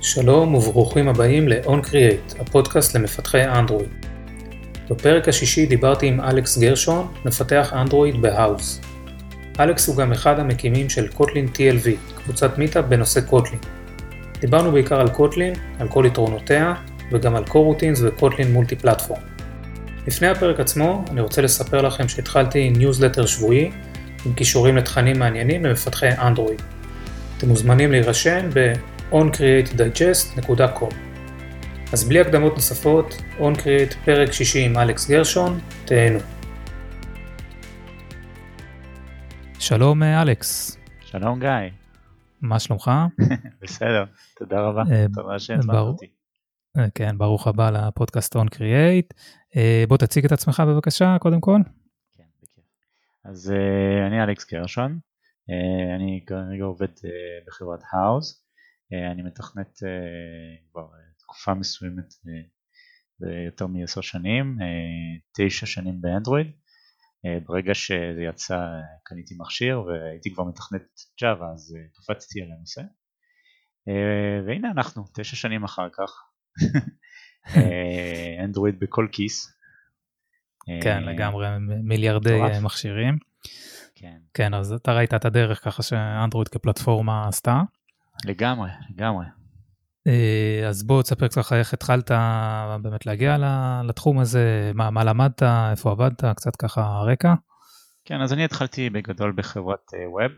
שלום וברוכים הבאים ל-onCreate, הפודקאסט למפתחי אנדרואיד. בפרק השישי דיברתי עם אלכס גרשון, מפתח אנדרואיד ב Houzz. אלכס הוא גם אחד המקימים של Kotlin TLV, קבוצת meetup בנושא Kotlin. דיברנו בעיקר על Kotlin, על כל יתרונותיה, וגם על coroutines ו Kotlin Multiplatform. לפני הפרק עצמו, אני רוצה לספר לכם שהתחלתי ניוזלטר שבועי, עם קישורים לתכנים מעניינים למפתחי אנדרואיד. אתם מוזמנים להירשם ב-oncreatedigest.com. אז בלי הקדמות נוספות, OnCreate פרק שישי עם אלכס גרשון, תהנו. שלום אלכס. שלום גיא. מה שלומך? בסדר, תודה רבה. תודה שהזמנת אותי. כן, ברוך הבא לפודקאסט OnCreate. בוא תציג את עצמך בבקשה, קודם כל. כן, בכיף. אז אני אלכס גרשון, אני כרגע עובד בחברת האוס. אני מתכנת כבר תקופה מסוימת ביותר מעשר שנים, תשע שנים באנדרואיד. ברגע שזה יצא קניתי מכשיר והייתי כבר מתכנת ג'אווה אז קפצתי על הנושא. והנה אנחנו תשע שנים אחר כך, אנדרואיד בכל כיס. כן לגמרי מיליארדי מכשירים. כן. כן אז אתה ראית את הדרך ככה שאנדרואיד כפלטפורמה עשתה. לגמרי לגמרי. אז בוא תספר קצת איך התחלת באמת להגיע לתחום הזה, מה, מה למדת, איפה עבדת, קצת ככה רקע. כן, אז אני התחלתי בגדול בחברת ווב,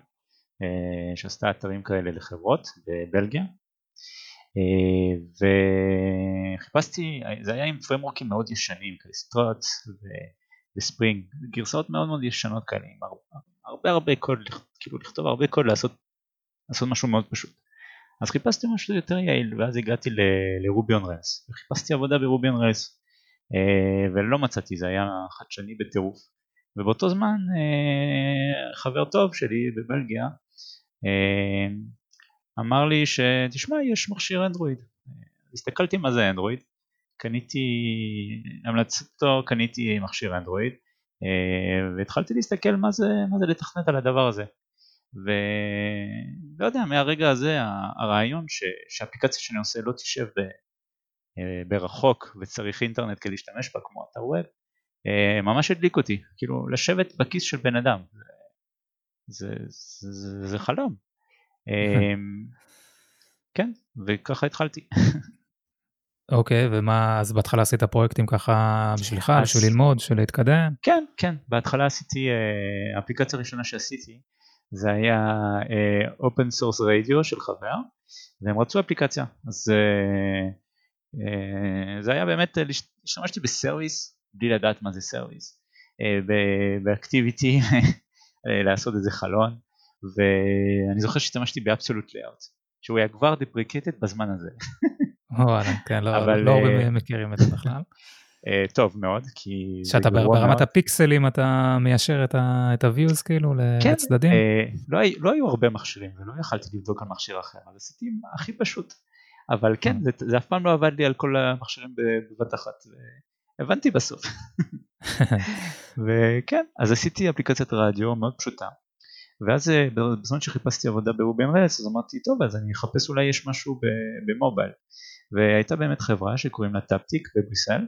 שעשתה אתרים כאלה לחברות בבלגיה, וחיפשתי, זה היה עם פרמורקים מאוד ישנים, כאלה סטרוט וספרינג, גרסאות מאוד מאוד ישנות כאלה, עם הרבה הרבה קוד, כאילו לכתוב הרבה קוד לעשות, לעשות משהו מאוד פשוט. אז חיפשתי משהו יותר יעיל ואז הגעתי לרובי און רלס וחיפשתי עבודה ברובי און רלס ולא מצאתי זה היה חדשני בטירוף. ובאותו זמן חבר טוב שלי בבלגיה אמר לי שתשמע יש מכשיר אנדרואיד. הסתכלתי מה זה אנדרואיד. קניתי המלצתו קניתי מכשיר אנדרואיד והתחלתי להסתכל מה זה, מה זה לתכנת על הדבר הזה ולא יודע מהרגע הזה הרעיון ש... שאפליקציה שאני עושה לא תשב ב... ברחוק וצריך אינטרנט כדי להשתמש בה כמו אתר ווב ממש הדליק אותי כאילו לשבת בכיס של בן אדם זה, זה, זה, זה חלום כן וככה התחלתי. אוקיי okay, ומה אז בהתחלה עשית פרויקטים ככה בשבילך אז... בשביל ללמוד בשביל להתקדם? כן כן בהתחלה עשיתי האפליקציה הראשונה שעשיתי זה היה open source רדיו של חבר והם רצו אפליקציה אז uh, uh, זה היה באמת השתמשתי ב service בלי לדעת מה זה service uh, באקטיביטי לעשות איזה חלון ואני זוכר שהשתמשתי באבסולוט לאאוט שהוא היה כבר דפריקטד בזמן הזה. וואלה, כן, לא, אבל, לא הרבה מכירים את זה בכלל. Uh, טוב מאוד כי שאתה ברמת. הפיקסלים אתה מיישר את, ה-views כאילו כן, לצדדים? Uh, לא, היו הרבה מכשירים ולא יכלתי לבדוק על מכשיר אחר אז עשיתי הכי פשוט אבל כן זה, זה אף פעם לא עבד לי על כל המכשירים בבת אחת הבנתי בסוף וכן אז עשיתי אפליקציית רדיו מאוד פשוטה ואז בזמן שחיפשתי עבודה רלס אז אמרתי טוב אז אני אחפש אולי יש משהו במובייל והייתה באמת חברה שקוראים לה טפטיק בבריסל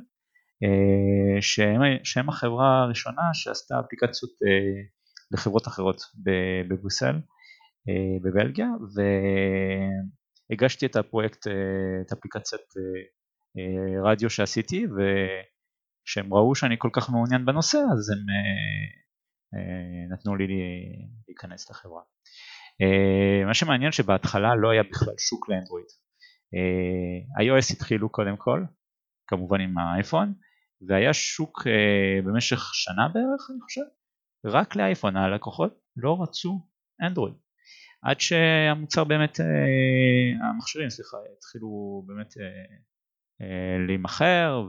שהם, שהם החברה הראשונה שעשתה אפליקציות לחברות אחרות בבריסל בבלגיה והגשתי את הפרויקט, את אפליקציית רדיו שעשיתי וכשהם ראו שאני כל כך מעוניין בנושא אז הם נתנו לי להיכנס לחברה. מה שמעניין שבהתחלה לא היה בכלל שוק לאנדרואיד. iOS התחילו קודם כל, כמובן עם האייפון, והיה שוק אה, במשך שנה בערך אני חושב, רק לאייפון הלקוחות לא רצו אנדרואיד, עד שהמוצר באמת, אה, המכשירים סליחה, התחילו באמת אה, אה, להימכר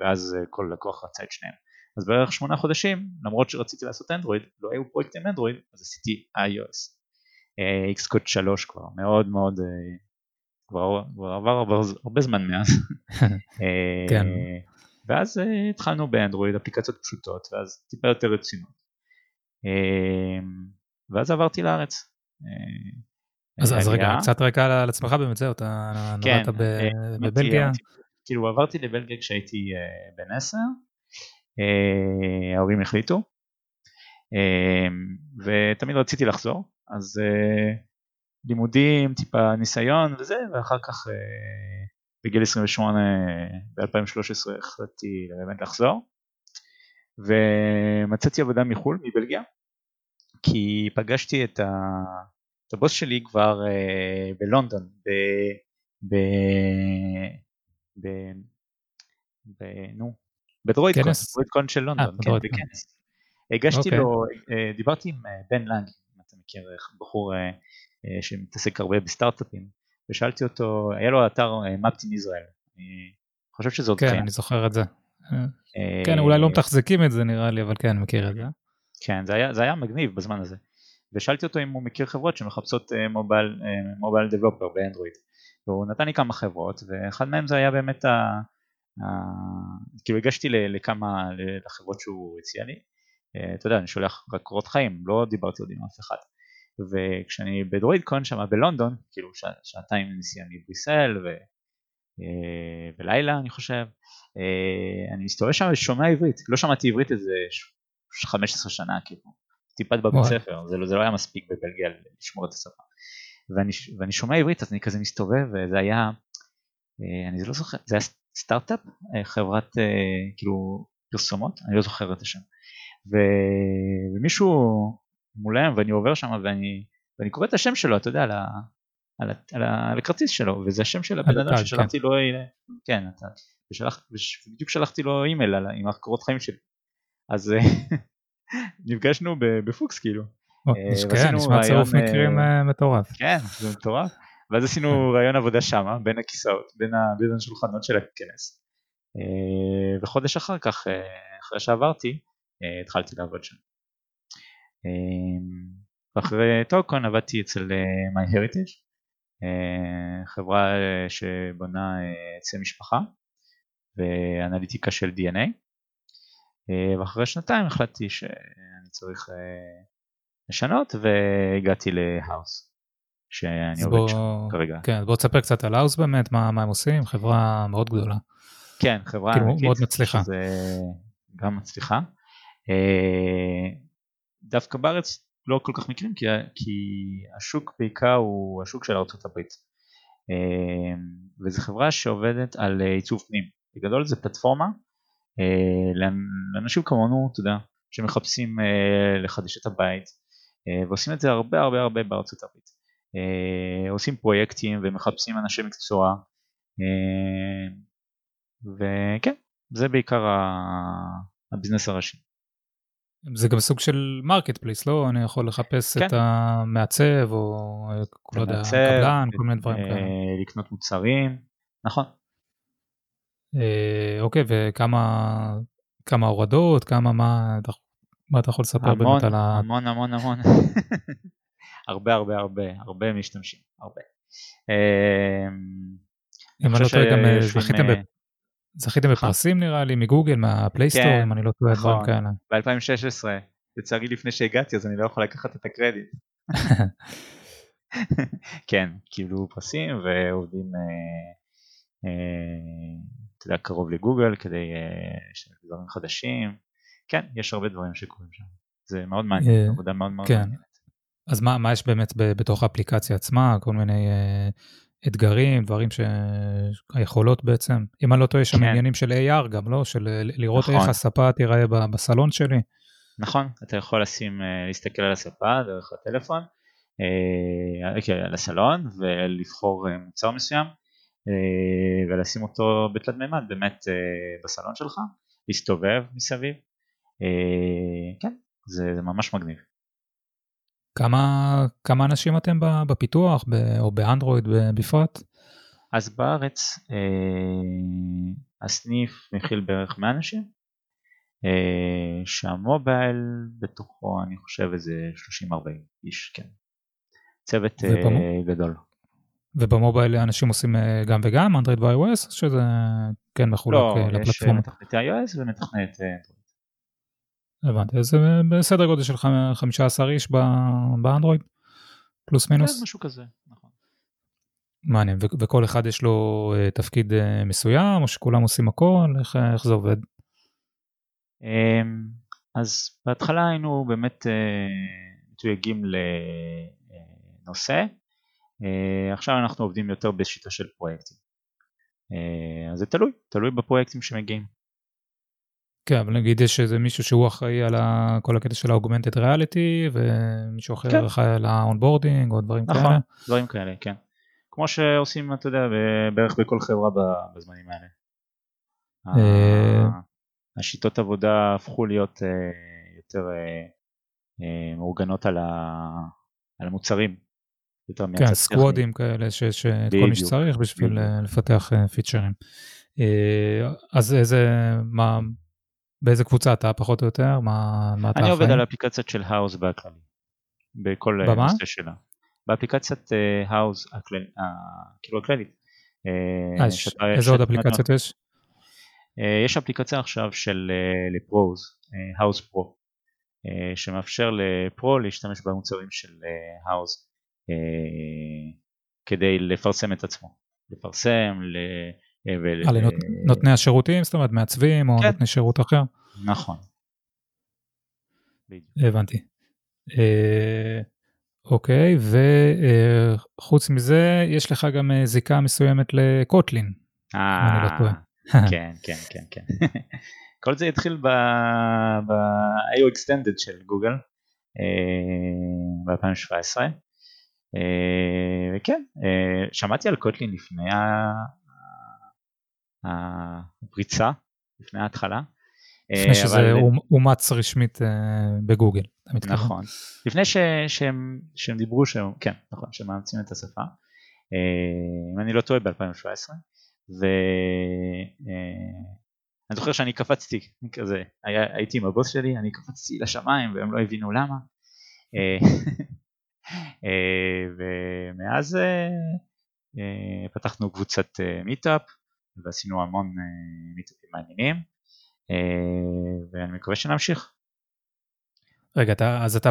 ואז כל לקוח רצה את שניהם. אז בערך שמונה חודשים, למרות שרציתי לעשות אנדרואיד, לא היו פרויקטים אנדרואיד, אז עשיתי iOS. Xcode 3 כבר, מאוד מאוד, כבר, כבר עבר הרבה, הרבה זמן מאז. כן. ואז uh, התחלנו באנדרואיד אפליקציות פשוטות ואז טיפה יותר רצינות. Uh, ואז עברתי לארץ. Uh, אז, אז רגע, קצת רקע על עצמך באמת, זהו, אתה כן, נולדת בבלגיה. כאילו עברתי לבלגיה כשהייתי בן עשר, ההורים החליטו, ותמיד רציתי לחזור, אז לימודים, טיפה ניסיון וזה, ואחר כך בגיל 28 ב-2013 החלטתי באמת לחזור ומצאתי עבודה מחו"ל, מבלגיה, כי פגשתי את, ה... את הבוס שלי כבר uh, בלונדון, ב... ב... ב... ב... נו, בדרוידקון, בדרוידקון של לונדון, 아, כן, בכנס. הגשתי okay. אוקיי. לו, uh, דיברתי עם uh, בן לנג, אם אתה מכיר, בחור שמתעסק הרבה בסטארט-אפים, ושאלתי אותו, היה לו אתר מפטין ישראל, אני חושב שזה עוד כן, אני זוכר את זה. כן, אולי לא מתחזקים את זה נראה לי, אבל כן, מכיר את זה. כן, זה היה, זה היה מגניב בזמן הזה. ושאלתי אותו אם הוא מכיר חברות שמחפשות מובייל, מובייל דבלופר באנדרואיד. והוא נתן לי כמה חברות, ואחד מהם זה היה באמת ה... ה... כאילו הגשתי לכמה, לחברות שהוא הציע לי. אה, אתה יודע, אני שולח רק קורות חיים, לא דיברתי עוד עם אף אחד. וכשאני בדרואידקון שם בלונדון, כאילו שעתיים נסיעה מבריסל ו... אה, ולילה אני חושב, אה, אני מסתובב שם ושומע עברית, לא שמעתי עברית איזה 15 שנה כאילו, טיפת בבית ספר, זה לא, זה לא היה מספיק בבלגיה לשמור את השפה. ואני, ואני שומע עברית אז אני כזה מסתובב וזה היה, אה, אני לא זוכר, זה היה סטארט-אפ, חברת כאילו פרסומות, אני לא זוכר את השם. ו, ומישהו מולהם ואני עובר שם ואני, ואני קורא את השם שלו, אתה יודע, על, ה, על, על, על הכרטיס שלו, וזה השם של הבן אדם ששלחתי כן. לו, כן, אתה, ושלח, ובדיוק שלחתי לו אימייל על, עם הקורות חיים שלי. אז אה, נפגשנו בפוקס כאילו. אה, כן, נשמע צירוף אה, מקרים מטורף. כן, זה מטורף. ואז עשינו רעיון עבודה שמה, בין הכיסאות, בין השולחנות של הכנס. וחודש אחר כך, אחרי שעברתי, התחלתי לעבוד שם. ואחרי טוקון עבדתי אצל MyHeritage, חברה שבונה עצי משפחה ואנליטיקה של DNA אה, ואחרי שנתיים החלטתי שאני צריך אה, לשנות והגעתי להאוס שאני עובד בוא, שם כרגע. כן, בוא תספר קצת על האוס באמת, מה, מה הם עושים, חברה מאוד גדולה. כן, חברה כאילו, ענקית, מאוד מצליחה. גם מצליחה. אה, דווקא בארץ לא כל כך מכירים כי, כי השוק בעיקר הוא השוק של ארה"ב וזו חברה שעובדת על עיצוב פנים. בגדול זה פלטפורמה אה, לאנשים כמונו, אתה יודע, שמחפשים אה, לחדש את הבית אה, ועושים את זה הרבה הרבה הרבה בארצות הברית. עושים פרויקטים ומחפשים אנשי מקצוע וכן, זה בעיקר הביזנס הראשי. זה גם סוג של marketplace, לא? אני יכול לחפש כן. את המעצב או לא יודע, קבלן, כל מיני דברים כאלה. לקנות מוצרים, נכון. אה, אוקיי, וכמה כמה הורדות, כמה מה, מה אתה יכול לספר המון, באמת על ה... המון המון המון, הרבה הרבה הרבה, הרבה משתמשים, הרבה. אמ, אם אני לא טועה גם אה, זכיתם, ב... זכיתם. בפרסים נראה לי מגוגל, מהפלייסטור, כן, אם אני לא טועה, דברים נכון. כאלה. ב-2016, לצערי לפני שהגעתי אז אני לא יכול לקחת את הקרדיט. כן, קיבלו פרסים ועובדים אה, אה, אתה יודע, קרוב לגוגל כדי uh, שיש דברים חדשים. כן, יש הרבה דברים שקורים שם. זה מאוד מעניין, uh, עבודה מאוד מאוד כן. מעניינת. אז מה, מה יש באמת בתוך האפליקציה עצמה, כל מיני uh, אתגרים, דברים שהיכולות בעצם, אם אני לא טועה, יש שם כן. עניינים של AR גם, לא? של לראות נכון. איך הספה תיראה בסלון שלי. נכון, אתה יכול לשים, להסתכל על הספה דרך הטלפון, אה, על הסלון ולבחור מוצר מסוים אה, ולשים אותו בתלת מימד באמת אה, בסלון שלך, להסתובב מסביב, אה, כן, זה, זה ממש מגניב. כמה, כמה אנשים אתם בפיתוח או באנדרואיד בפרט? אז בארץ הסניף מכיל בערך 100 אנשים, שהמובייל בתוכו אני חושב איזה 30-40 איש, כן. צוות ובמו... גדול. ובמובייל אנשים עושים אה, גם וגם, אנדרואיד ו-iOS, שזה כן מחולק לא, לפלטפורמה? לא, יש מתכנתי iOS ומתכנת אנדרואיד. הבנתי, אז זה בסדר גודל של 15 איש באנדרואיד, פלוס מינוס? כן, משהו כזה, נכון. מעניין, וכל אחד יש לו uh, תפקיד uh, מסוים, או שכולם עושים הכל? איך, איך זה עובד? Um, אז בהתחלה היינו באמת מתויגים לנושא, עכשיו אנחנו עובדים יותר בשיטה של פרויקטים. אז זה תלוי, תלוי בפרויקטים שמגיעים. כן, אבל נגיד יש איזה מישהו שהוא אחראי על כל הקטע של ה augmented reality, ומישהו אחר כן. אחראי על ה onboarding או דברים נכון, כאלה. נכון, דברים כאלה, כן. כמו שעושים, אתה יודע, בערך בכל חברה בזמנים האלה. אה, השיטות עבודה הפכו להיות אה, יותר אה, מאורגנות על המוצרים. כן, סקוודים כאלה שיש את כל מי שצריך בשביל לפתח פיצ'רים. אז איזה, מה, באיזה קבוצה אתה פחות או יותר? מה, מה אתה אני עובד על אפליקציות של Houzz בכללי. בכל נושא שלה. באפליקציית Houzz, כאילו הכללית. איזה עוד אפליקציות יש? יש אפליקציה עכשיו של ל pros, Houzz Pro, שמאפשר ל pro להשתמש במוצרים של Houzz כדי לפרסם את עצמו. לפרסם, נותני השירותים, זאת אומרת מעצבים או כן. נותני שירות אחר? נכון. הבנתי. אוקיי, וחוץ מזה, יש לך גם אה, זיקה מסוימת לקוטלין. אה, לא כן, כן, כן, כן. כל זה התחיל ב-IO Extended של גוגל אה, ב-2017. אה, וכן, שמעתי על קוטלין לפני הפריצה, לפני ההתחלה. לפני שזה אבל... אומץ רשמית בגוגל. נכון. לפני ש, שהם, שהם דיברו שהם, כן, נכון, שהם מאמצים את השפה. אה, אם אני לא טועה ב-2017. ואני זוכר שאני קפצתי, כזה, היה, הייתי עם הבוס שלי, אני קפצתי לשמיים והם לא הבינו למה. אה, אה, ומאז פתחנו קבוצת מיטאפ ועשינו המון מיטאפים מעניינים ואני מקווה שנמשיך. רגע, אתה, אז אתה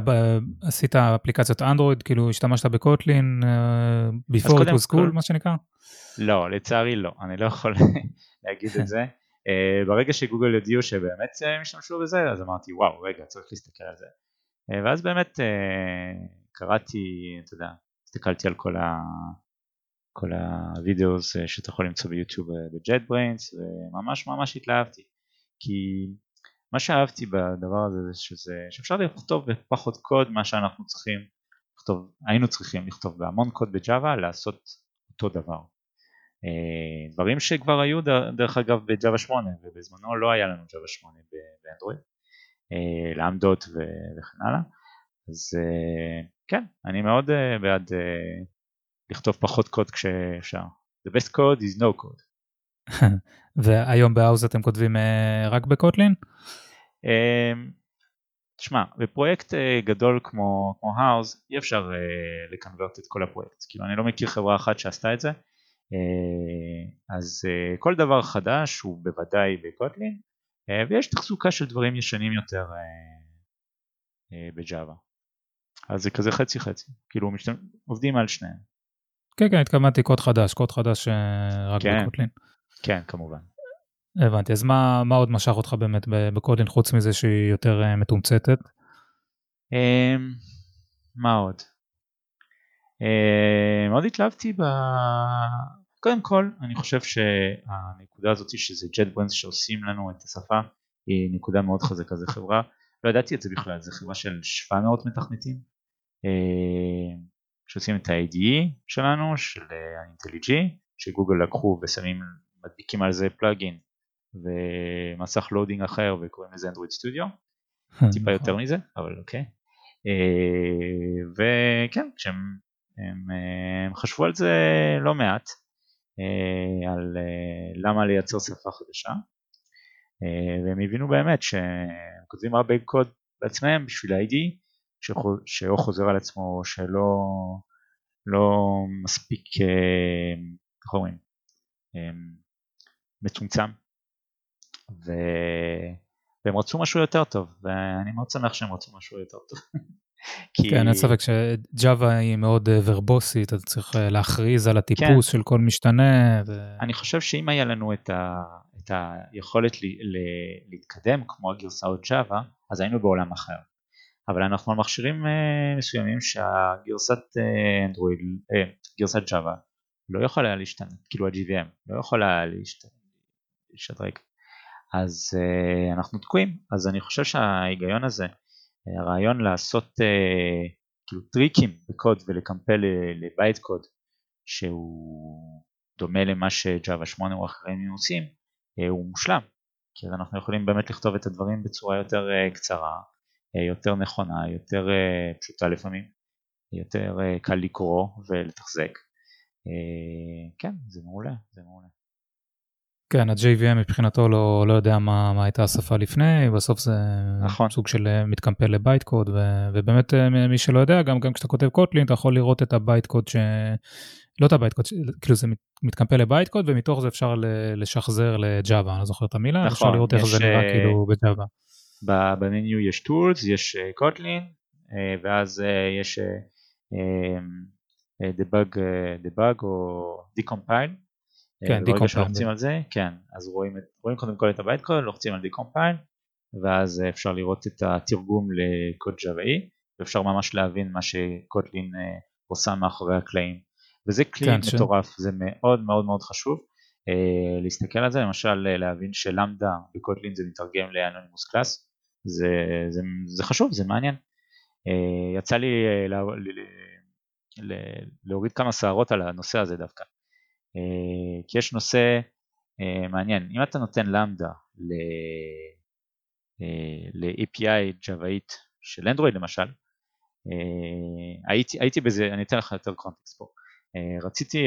עשית אפליקציות אנדרואיד, כאילו השתמשת בקוטלין, uh, before it was cool. מה שנקרא? לא, לצערי לא, אני לא יכול להגיד את זה. ברגע שגוגל הודיעו שבאמת הם השתמשו בזה, אז אמרתי וואו, רגע, צריך להסתכל על זה. ואז באמת קראתי, אתה יודע, הסתכלתי על כל. כל הווידאו שאתה יכול למצוא ביוטיוב בג'ט וממש ממש התלהבתי. כי מה שאהבתי בדבר הזה זה שזה, שאפשר לכתוב בפחות קוד מה שאנחנו צריכים לכתוב, היינו צריכים לכתוב בהמון קוד בג'אווה לעשות אותו דבר. אה, דברים שכבר היו דרך אגב בג'אווה 8 ובזמנו לא היה לנו ג'אווה 8 באנדרואיד, אה, לעמדות וכן הלאה, אז אה, כן, אני מאוד בעד לכתוב פחות קוד כשאפשר. The best code is no code. והיום בהאוז אתם כותבים רק בקוטלין? אמ, תשמע, בפרויקט אה, גדול כמו, כמו האוס אי אפשר uh, לקנברט את כל הפרויקט, כאילו אני לא מכיר חברה אחת שעשתה את זה, uh, אז uh, כל דבר חדש הוא בוודאי בקוטלין, uh, ויש תחזוקה של דברים ישנים יותר uh, uh, בג'אווה. אז זה כזה חצי חצי, כאילו משת... עובדים על שניהם. כן כן התכוונתי קוד חדש, קוד חדש רק כן, בקוטלין. כן כמובן. הבנתי, אז מה, מה עוד משך אותך באמת בקודין חוץ מזה שהיא יותר uh, מתומצתת? Um, מה עוד? מאוד התלהבתי ב... קודם כל אני חושב שהנקודה הזאת שזה JetBrains שעושים לנו את השפה היא נקודה מאוד חזקה, זו חברה, לא ידעתי את זה בכלל, זו חברה של 700 מתכנתים אה, שעושים את ה-IDE שלנו, של ה-IntelliJ, שגוגל לקחו ושמים, מדביקים על זה plugin ומסך loading אחר וקוראים לזה Android Studio, טיפה יותר מזה, אבל אוקיי. אה, וכן, כשהם הם, הם חשבו על זה לא מעט, אה, על אה, למה לייצר שפה חדשה, והם הבינו באמת שהם כותבים הרבה קוד בעצמם בשביל ה-ID, שאו חוזר על עצמו או שלא לא מספיק, איך אומרים, מצומצם ו... והם רצו משהו יותר טוב ואני מאוד שמח שהם רצו משהו יותר טוב. כי... כן, אין ספק שג'אווה היא מאוד ורבוסית, אתה צריך להכריז על הטיפוס כן. של כל משתנה. ו... אני חושב שאם היה לנו את, ה... את היכולת ל... ל... להתקדם כמו הגרסאות ג'אווה, אז היינו בעולם אחר. אבל אנחנו על מכשירים מסוימים שהגרסת אנדרואיד, גרסת ג'אווה, לא יכולה להשתנות, כאילו ה-GVM, לא יכולה להשתדרג. אז uh, אנחנו תקועים, אז אני חושב שההיגיון הזה, הרעיון לעשות uh, כאילו טריקים בקוד ולקמפל לבייט קוד שהוא דומה למה שג'אווה 8 או אחרים עושים, uh, הוא מושלם, כי אנחנו יכולים באמת לכתוב את הדברים בצורה יותר uh, קצרה, יותר נכונה, יותר uh, פשוטה לפעמים, יותר uh, קל לקרוא ולתחזק. כן, זה מעולה, זה מעולה. כן, ה-JVM מבחינתו לא, לא יודע מה, מה הייתה השפה לפני, בסוף זה נכון. סוג של אה, מתקמפל ל bytecode, ו, ובאמת אה, מי שלא יודע, גם, גם כשאתה כותב Kotlin, אתה יכול לראות את ה bytecode ש... לא את ה bytecode, כאילו זה מתקמפל ל bytecode, ומתוך זה אפשר לשחזר ל Java, אני לא זוכר את המילה, נכון, אפשר לראות איך זה נראה אה, כאילו ב Java. ב menu יש tools, יש Kotlin, ואז יש debug, debug או decompile. כן, ברגע שלוחצים על זה, כן, אז רואים, רואים קודם כל את הבית קוד, לוחצים על decompile, ואז אפשר לראות את התרגום לקוד ג'וואי, ואפשר ממש להבין מה שקוטלין אה, עושה מאחורי הקלעים. וזה כלי כן, מטורף, ש... זה מאוד מאוד מאוד חשוב אה, להסתכל על זה, למשל אה, להבין שלמדה בקוטלין זה מתרגם לאנונימוס קלאס, זה, זה, זה חשוב, זה מעניין. אה, יצא לי אה, לה, לה, לה, להוריד כמה שערות על הנושא הזה דווקא. אה, כי יש נושא מעניין, אם אתה נותן למדה ל-API אה, ג'וואית של אנדרואיד למשל, הייתי, הייתי בזה, אני אתן לך יותר קונטקסט פה, רציתי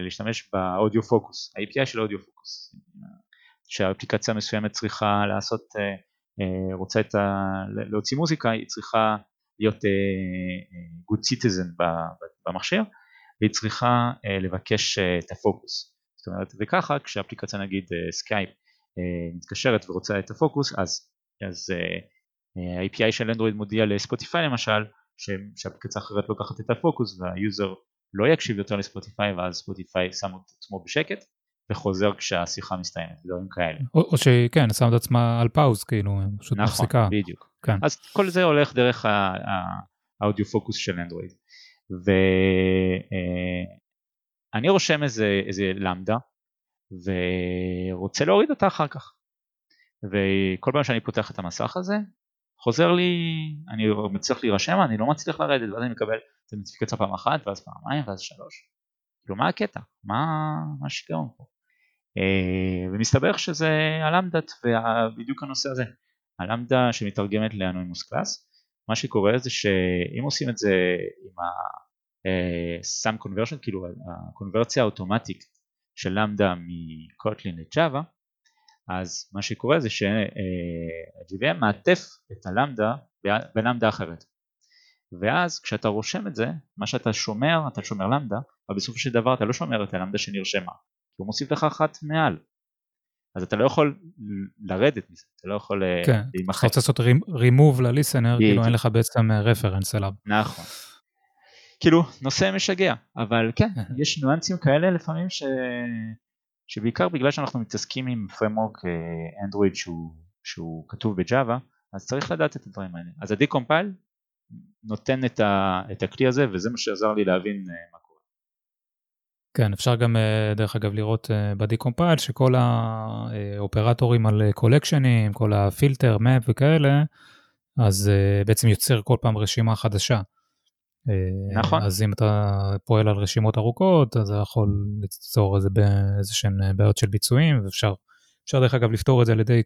להשתמש באודיו פוקוס, ה-API של אודיו פוקוס, שהאפליקציה מסוימת צריכה לעשות, רוצה את ה... להוציא מוזיקה, היא צריכה להיות good citizen במכשיר, והיא צריכה לבקש את הפוקוס. זאת אומרת, וככה כשאפליקציה נגיד סקייפ מתקשרת ורוצה את הפוקוס, אז, אז ה-API של אנדרואיד מודיע לספוטיפיי למשל, שאפליקציה אחרת לוקחת את הפוקוס וה user לא יקשיב יותר לספוטיפיי ואז ספוטיפיי שם את עצמו בשקט וחוזר כשהשיחה מסתיימת, דברים כאלה. או, או שכן, שם את עצמה על pause, כאילו, פשוט נכון, מפסיקה. נכון, בדיוק. כן. אז כל זה הולך דרך האודיו פוקוס של אנדרואיד. ואני רושם איזה, איזה למדה ורוצה להוריד אותה אחר כך. וכל פעם שאני פותח את המסך הזה, חוזר לי, אני מצליח להירשם, אני לא מצליח לרדת, ואז אני מקבל את הנוטיפיקציה פעם אחת, ואז פעמיים, ואז שלוש. כאילו מה הקטע? מה, מה השיגעון פה? Uh, ומסתבר שזה הלמדת ובדיוק הנושא הזה, הלמדה שמתרגמת לאנונימוס קלאס, מה שקורה זה שאם עושים את זה עם ה-SAM אה, conversion, כאילו הקונברציה האוטומטית של למדה מקוטלין לג'אווה, אז מה שקורה זה שה-GVM מעטף את הלמדה בלמדה אחרת. ואז כשאתה רושם את זה, מה שאתה שומר, אתה שומר למדה, אבל בסופו של דבר אתה לא שומר את הלמדה שנרשמה, כי הוא מוסיף לך אחת מעל. אז אתה לא יכול לרדת מזה, אתה לא יכול אה, כן, להימחק. אתה רוצה לעשות רימוב לליסנר, כאילו אין לך בעצם רפרנס אליו. נכון. כאילו, נושא משגע, אבל כן, יש ניואנסים כאלה לפעמים ש... שבעיקר בגלל שאנחנו מתעסקים עם פרמורק אנדרואיד שהוא, שהוא כתוב בג'אווה, אז צריך לדעת את הדברים האלה. אז ה-Decompile נותן את, ה, את הכלי הזה וזה מה שעזר לי להבין אה, מה כן, אפשר גם אה, דרך אגב לראות אה, ב-Decompile שכל האופרטורים על קולקשנים, כל ה filter, map וכאלה, אז אה, בעצם יוצר כל פעם רשימה חדשה. נכון. אז אם אתה פועל על רשימות ארוכות, אז אתה יכול ליצור איזה שהן בעיות של ביצועים, ואפשר אפשר דרך אגב לפתור את זה על ידי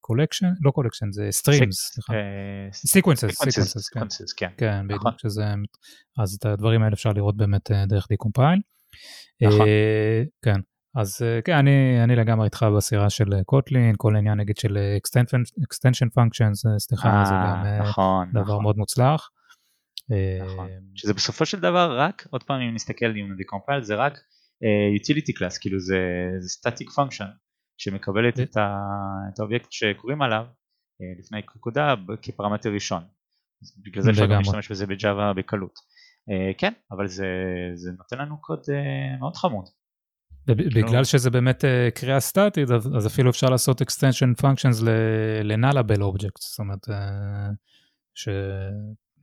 collection, לא collection, זה streams, סליחה. sequences, sequences, כן. כן, בדיוק, נכון. שזה, אז את הדברים האלה אפשר לראות באמת אה, דרך decompile. נכון. אה, כן, אז אה, כן, אני, אני לגמרי איתך בסירה של Kotlin, כל העניין נגיד של extension functions, סליחה, זה גם נכון, דבר נכון. מאוד מוצלח. נכון. שזה בסופו של דבר רק, עוד פעם אם נסתכל עם decompile, זה רק utility class, כאילו זה, זה static function. שמקבלת את, ה, את האובייקט שקוראים עליו אה, לפני נקודה כפרמטר ראשון בגלל זה אפשר גם להשתמש בזה בג'אווה בקלות. כן, אבל זה, זה נותן לנו קוד מאוד חמוד. בגלל שזה באמת קריאה סטטית, אז אפילו אפשר לעשות extension functions ל-nullable objects, זאת אומרת,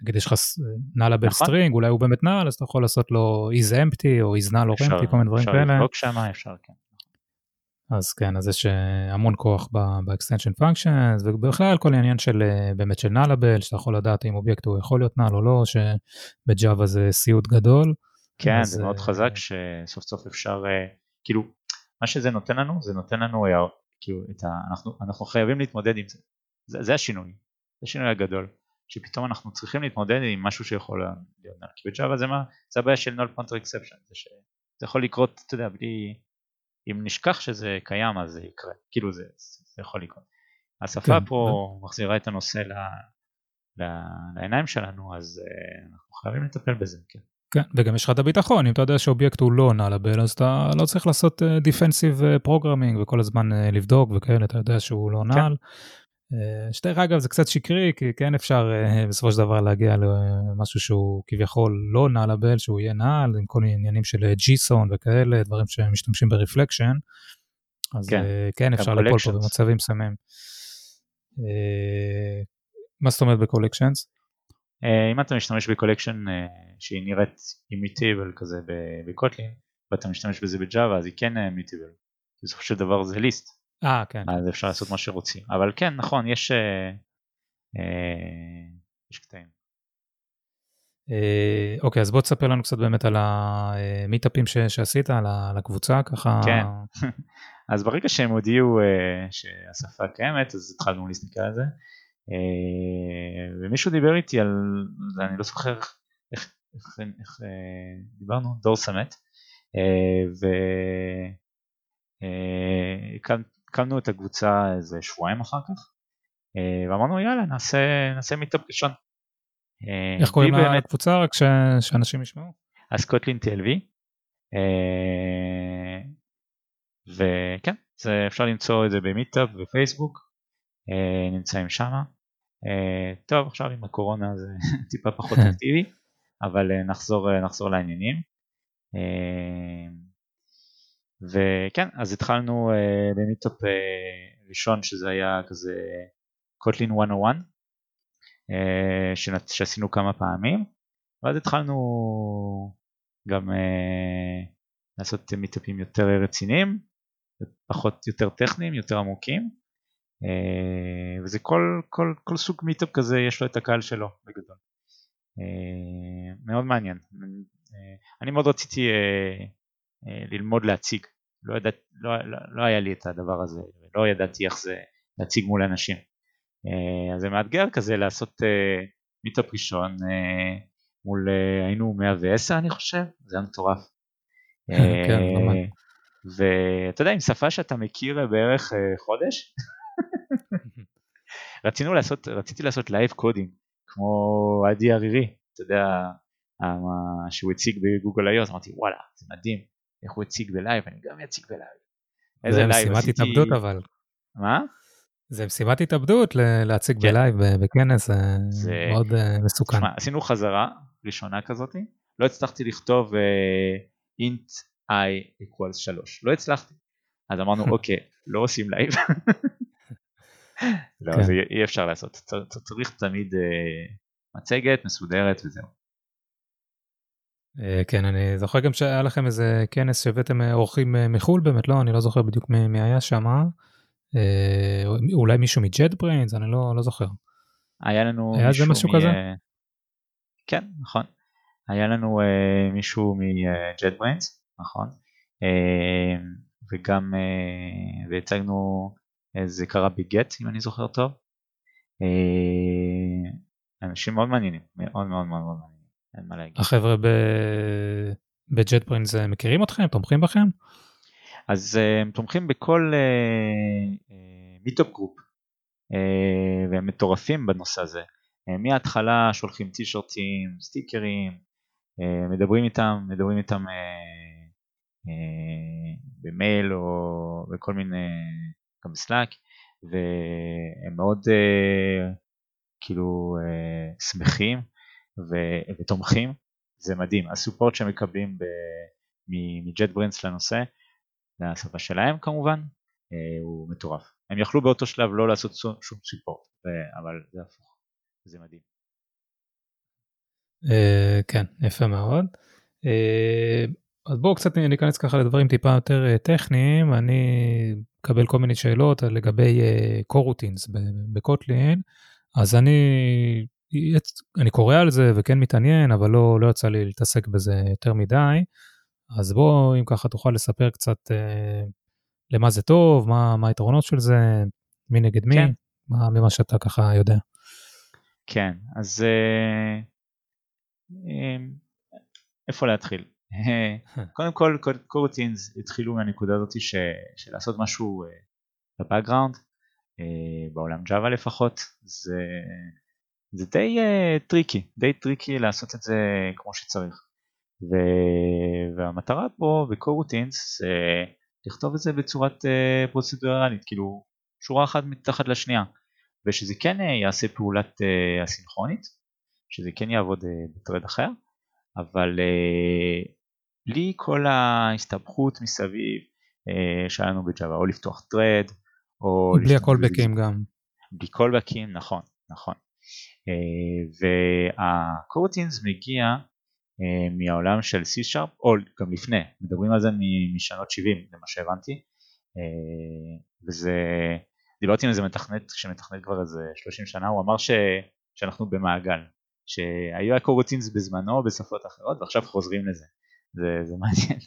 נגיד יש לך nullable נכון. string, אולי הוא באמת null, אז אתה יכול לעשות לו is empty או is null or empty, כל מיני דברים כאלה. אפשר לבדוק שם, אפשר, כן. אז כן, אז יש אה, המון כוח ב-extension functions, ובכלל כל העניין של אה, באמת של nullable, שאתה יכול לדעת אם אובייקט הוא יכול להיות null או לא, שבג'אווה זה סיוט גדול. כן, זה מאוד אה, חזק שסוף סוף אפשר, כאילו, מה שזה נותן לנו, זה נותן לנו, כאילו, ה, אנחנו, אנחנו חייבים להתמודד עם זה. זה, זה השינוי, זה השינוי הגדול. שפתאום אנחנו צריכים להתמודד עם משהו שיכול להיות נל, כי בג'אווה זה מה, זה הבעיה של null pointer exception, זה שזה יכול לקרות, אתה יודע, בלי, אם נשכח שזה קיים אז זה יקרה, כאילו זה, זה יכול לקרות. השפה כן, פה כן. מחזירה את הנושא ל, ל, לעיניים שלנו, אז אה, אנחנו חייבים לטפל בזה, כן. כן, וגם יש לך את הביטחון, אם אתה יודע שאובייקט הוא לא nullable, אז אתה לא צריך לעשות defensive אה, programming וכל הזמן לבדוק וכאלה, אתה יודע שהוא לא null. אה, שתכף אגב זה קצת שקרי כי כן אפשר אה, בסופו של דבר להגיע למשהו שהוא כביכול לא nullable שהוא יהיה null עם כל עניינים של JSON וכאלה דברים שמשתמשים ב reflection. אז כן, אה, כן אפשר ליפול פה במצבים מסוימים. מה זאת אומרת ב collections? אם אתה משתמש ב collection שהיא נראית immutable כזה ב Kotlin ואתה משתמש בזה ב Java אז היא כן mutable. בסופו של דבר זה list אה, כן. אז אפשר לעשות מה שרוצים. אבל כן, נכון, יש, אה, אה, יש קטעים. אה, אוקיי, אז בוא תספר לנו קצת באמת על המיטאפים ש, שעשית, על, הקבוצה, ככה... כן, אז ברגע שהם הודיעו אה, שהשפה קיימת, אז התחלנו להסתכל על זה. אה, ומישהו דיבר איתי על, אני לא זוכר איך, איך, איך, איך אה, דיברנו, דור סמט. אה, ו... אה, הקמנו את הקבוצה איזה שבועיים אחר כך, אה, ואמרנו יאללה נעשה, נעשה מיטאפ ראשון. אה, איך קוראים לקבוצה רק ש... שאנשים ישמעו? אז Kotlin TLV, אה, וכן, זה אפשר למצוא את זה ב Meetup ופייסבוק, נמצאים שם. טוב עכשיו עם הקורונה זה טיפה פחות אקטיבי, אבל נחזור, נחזור לעניינים. וכן, אז התחלנו אה, ב meetup אה, ראשון שזה היה כזה Kotlin 101 uh, שעשינו כמה פעמים ואז התחלנו גם uh, לעשות מיטאפים יותר רציניים, פחות יותר טכניים, יותר עמוקים uh, וזה כל, כל, כל סוג meetup כזה יש לו את הקהל שלו בגדול. Uh, מאוד מעניין. Uh, אני מאוד רציתי uh, ללמוד להציג. לא, ידע, לא, לא, לא היה לי את הדבר הזה, לא ידעתי איך זה להציג מול אנשים. אה, אז זה מאתגר כזה לעשות אה, meetup ראשון מול, היינו 110 אני חושב, זה היה מטורף. כן, ואתה יודע, עם שפה שאתה מכיר בערך חודש, רצינו לעשות, רציתי לעשות live coding, כמו עדי ערירי, אתה יודע, שהוא הציג בגוגל איוס, אמרתי וואלה, זה מדהים, איך הוא הציג ב live, אני גם אציג ב live. איזה live עשיתי... זה משימת התאבדות אבל. מה? זה משימת התאבדות להציג כן. ב live בכנס, זה מאוד uh, מסוכן. שמה, עשינו חזרה ראשונה כזאת, לא הצלחתי לכתוב uh, int i equals 3, לא הצלחתי. אז אמרנו אוקיי, לא עושים live. לא, כן. זה אי אפשר לעשות, צריך תמיד uh, מצגת מסודרת וזהו. אה, כן, אני זוכר גם שהיה לכם איזה כנס שהבאתם אה, אורחים אה, מחו"ל באמת, לא, אני לא זוכר בדיוק מי היה שם, אולי מישהו מ JetBrains, אני לא, לא זוכר. היה לנו היה מישהו משהו מ... כזה? כן, נכון. היה לנו uh, מישהו מ JetBrains, נכון. Uh, וגם, uh, והצגנו, זה קרה ב Gett, אם אני זוכר טוב. Uh, אנשים מאוד מעניינים, מאוד מאוד מאוד מעניינים. אין מה להגיד. החבר'ה ב JetBrains מכירים אתכם? תומכים בכם? אז אה, הם תומכים בכל meetup uh, group uh, והם מטורפים בנושא הזה. מההתחלה שולחים טישרטים, סטיקרים, מדברים איתם, מדברים איתם במייל או בכל מיני, גם בסלאק, והם מאוד כאילו אה, שמחים ו- ותומכים, זה מדהים. הסופורט שהם מקבלים מג'ט ברינס לנושא, לשפה שלהם כמובן, אה, הוא מטורף. הם יכלו באותו שלב לא לעשות שום סופורט, אבל זה הפוך, זה מדהים. Uh, כן, יפה מאוד. Uh, אז בואו קצת ניכנס ככה לדברים טיפה יותר טכניים, אני מקבל כל מיני שאלות לגבי קורוטינס בקוטלין, אז אני, אני קורא על זה וכן מתעניין, אבל לא, לא יצא לי להתעסק בזה יותר מדי. אז בוא, אם ככה תוכל לספר קצת uh, למה זה טוב, מה, מה היתרונות של זה, מי נגד מי, כן. מה, ממה שאתה ככה יודע. כן, אז uh, um, איפה להתחיל? קודם כל coroutines התחילו מהנקודה הזאת ש, של לעשות משהו ב background, uh, uh, בעולם Java לפחות, זה, זה די uh, tricky, די tricky לעשות את זה כמו שצריך. ו... והמטרה פה ב coroutines זה לכתוב את זה בצורת uh, פרוצדורלית, כאילו שורה אחת מתחת לשנייה, ושזה כן uh, יעשה פעולת uh, אסינכרונית, שזה כן יעבוד uh, בטרד אחר, אבל uh, בלי כל ההסתבכות מסביב uh, שהיה לנו בג'אווה, או לפתוח טרד, או... בלי הקולבקים גם. בלי קולבקים, נכון, נכון. Uh, והקורטינס מגיע אה, מהעולם של C-Sharp, או גם לפני, מדברים על זה משנות 70, זה מה שהבנתי, אה, וזה, דיברתי עם איזה מתכנת שמתכנת כבר איזה 30 שנה, הוא אמר ש, שאנחנו במעגל, שהיו הקורוטינס בזמנו בשפות אחרות ועכשיו חוזרים לזה, זה, זה מעניין.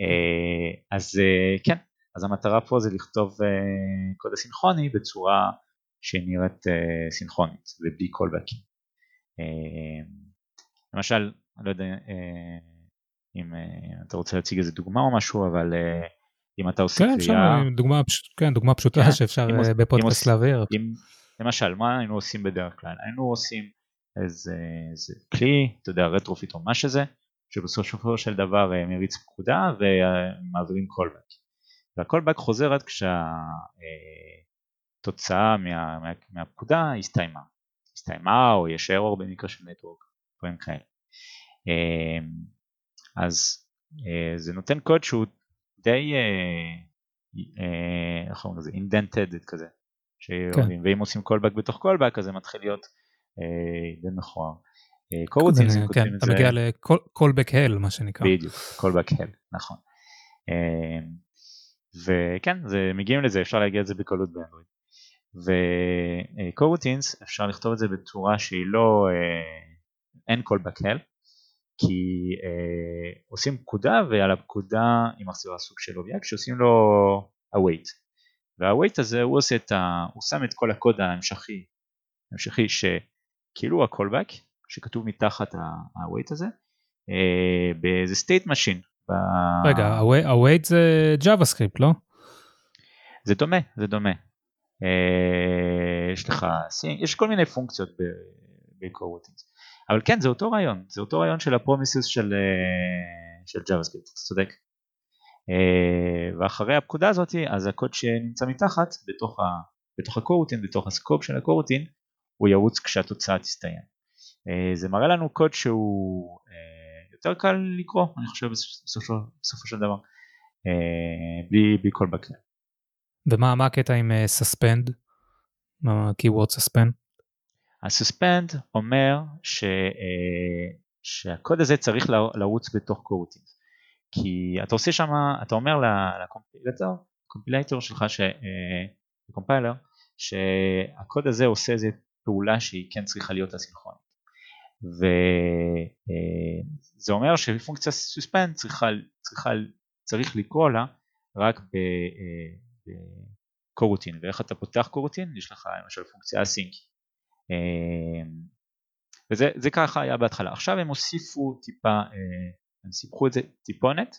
אה, אז כן, אז המטרה פה זה לכתוב קוד הסינכרוני בצורה שנראית סינכרונית ובלי קולבקים. למשל אני לא יודע אה, אם אה, אתה רוצה להציג איזה דוגמה או משהו, אבל אה, אם אתה עושה כן, קריאה... כן, דוגמה, כן, דוגמה פשוטה כן, שאפשר בפודקאסט להעביר. למשל, מה היינו עושים בדרך כלל? היינו עושים איזה, איזה כלי, אתה יודע, Retrofit או מה שזה, שבסופו של דבר מריץ פקודה ומעבירים callback. וה callback חוזר עד כשהתוצאה מה, מה, מהפקודה הסתיימה. הסתיימה או יש error במקרה של network, דברים כאלה. אמ, אז אה, זה נותן קוד שהוא די, אה, אה, איך אומרים לזה, indented כזה, כן. ואם עושים callback בתוך callback אז זה מתחיל להיות די מכוער. קורוצים זה, כן, אתה מגיע ל-callback hell מה שנקרא. בדיוק, callback hell, נכון. אמ, וכן, זה, מגיעים לזה, אפשר להגיע לזה בקלות באנדרואיד. וקורוטינס אפשר לכתוב את זה בצורה שהיא לא, אין callback hell, כי אה, עושים פקודה ועל הפקודה היא מחזירה סוג של אובייקט שעושים לו await והawait הזה הוא עושה את ה... הוא שם את כל הקוד ההמשכי, ההמשכי שכאילו ה-callback שכתוב מתחת ה-await הזה אה, באיזה state machine. ב... רגע, await זה JavaScript לא? זה דומה, זה דומה. אה, יש לך, יש כל מיני פונקציות ב-coroutines. אבל כן זה אותו רעיון, זה אותו רעיון של הפרומיסס של, אה, של JavaScript, אתה צודק. אה, ואחרי הפקודה הזאת אז הקוד שנמצא מתחת בתוך, ה, בתוך הקורוטין, בתוך הסקופ של הקורוטין, הוא ירוץ כשהתוצאה תסתיים. זה מראה לנו קוד שהוא יותר קל לקרוא, אני חושב בסופו, בסופו של דבר, בלי, בלי כל בקר. ומה הקטע עם suspend? מה ה-keyword suspend? הסוספנד אומר ש, אה, שהקוד הזה צריך לרוץ בתוך קורטינג כי אתה עושה שם, אתה אומר לקומפילטור, קומפילטור שלך, קומפיילר, שהקוד הזה עושה איזה פעולה שהיא כן צריכה להיות אסינכרונית וזה אה, אומר שפונקציה suspend צריכה, צריכה, צריך לקרוא לה רק ב coroutine אה, ואיך אתה פותח coroutine? יש לך למשל פונקציה async אמ, וזה ככה היה בהתחלה. עכשיו הם הוסיפו טיפה, אה, הם שיפצו את זה טיפונת,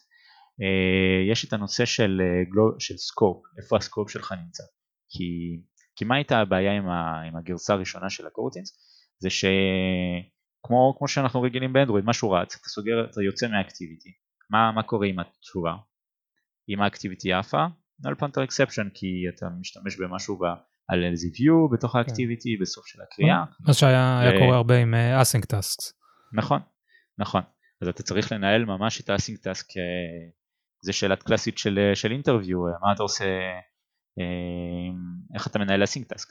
אה, יש את הנושא של, אה, של scope, איפה ה scope שלך נמצא. כי, כי מה הייתה הבעיה עם, ה, עם הגרסה הראשונה של ה coroutines? זה שכמו כמו שאנחנו רגילים באנדרואיד, משהו רץ, אתה סוגר, אתה יוצא מהאקטיביטי. מה, מה קורה עם התשובה? אם האקטיביטי עפה, null pointer exception כי אתה משתמש במשהו על איזה view בתוך האקטיביטי כן. בסוף של הקריאה. מה שהיה ו... קורה הרבה עם uh, async tasks. נכון, נכון. אז אתה צריך לנהל ממש את האסינג טאסק, זה שאלת קלאסית של, של אינטרוויו, מה אתה עושה, איך אתה מנהל AsyncTask.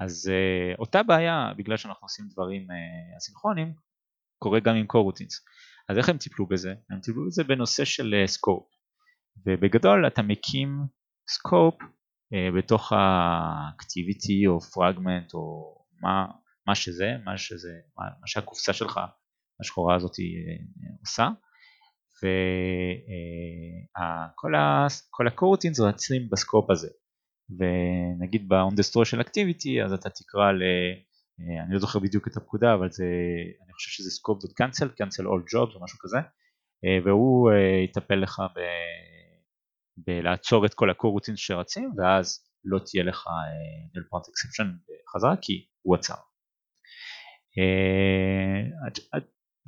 אז אותה בעיה, בגלל שאנחנו עושים דברים אסינכרונים, קורה גם עם coroutines. אז איך הם טיפלו בזה? הם טיפלו בזה בנושא של scope. ובגדול אתה מקים scope בתוך ה activity או פרגמנט או מה, מה שזה, מה שזה, מה, מה שהקופסה שלך השחורה הזאת אה, עושה. וכל הקורטינס רצים בסקופ הזה. ונגיד ב-on the store של activity אז אתה תקרא ל... אה, אני לא זוכר בדיוק את הפקודה אבל זה אני חושב שזה scope.cancel, cancel all jobs או משהו כזה. אה, והוא יטפל לך ב... בלעצור את כל הקורטינס שרצים ואז לא תהיה לך null point exception חזרה כי הוא עצר.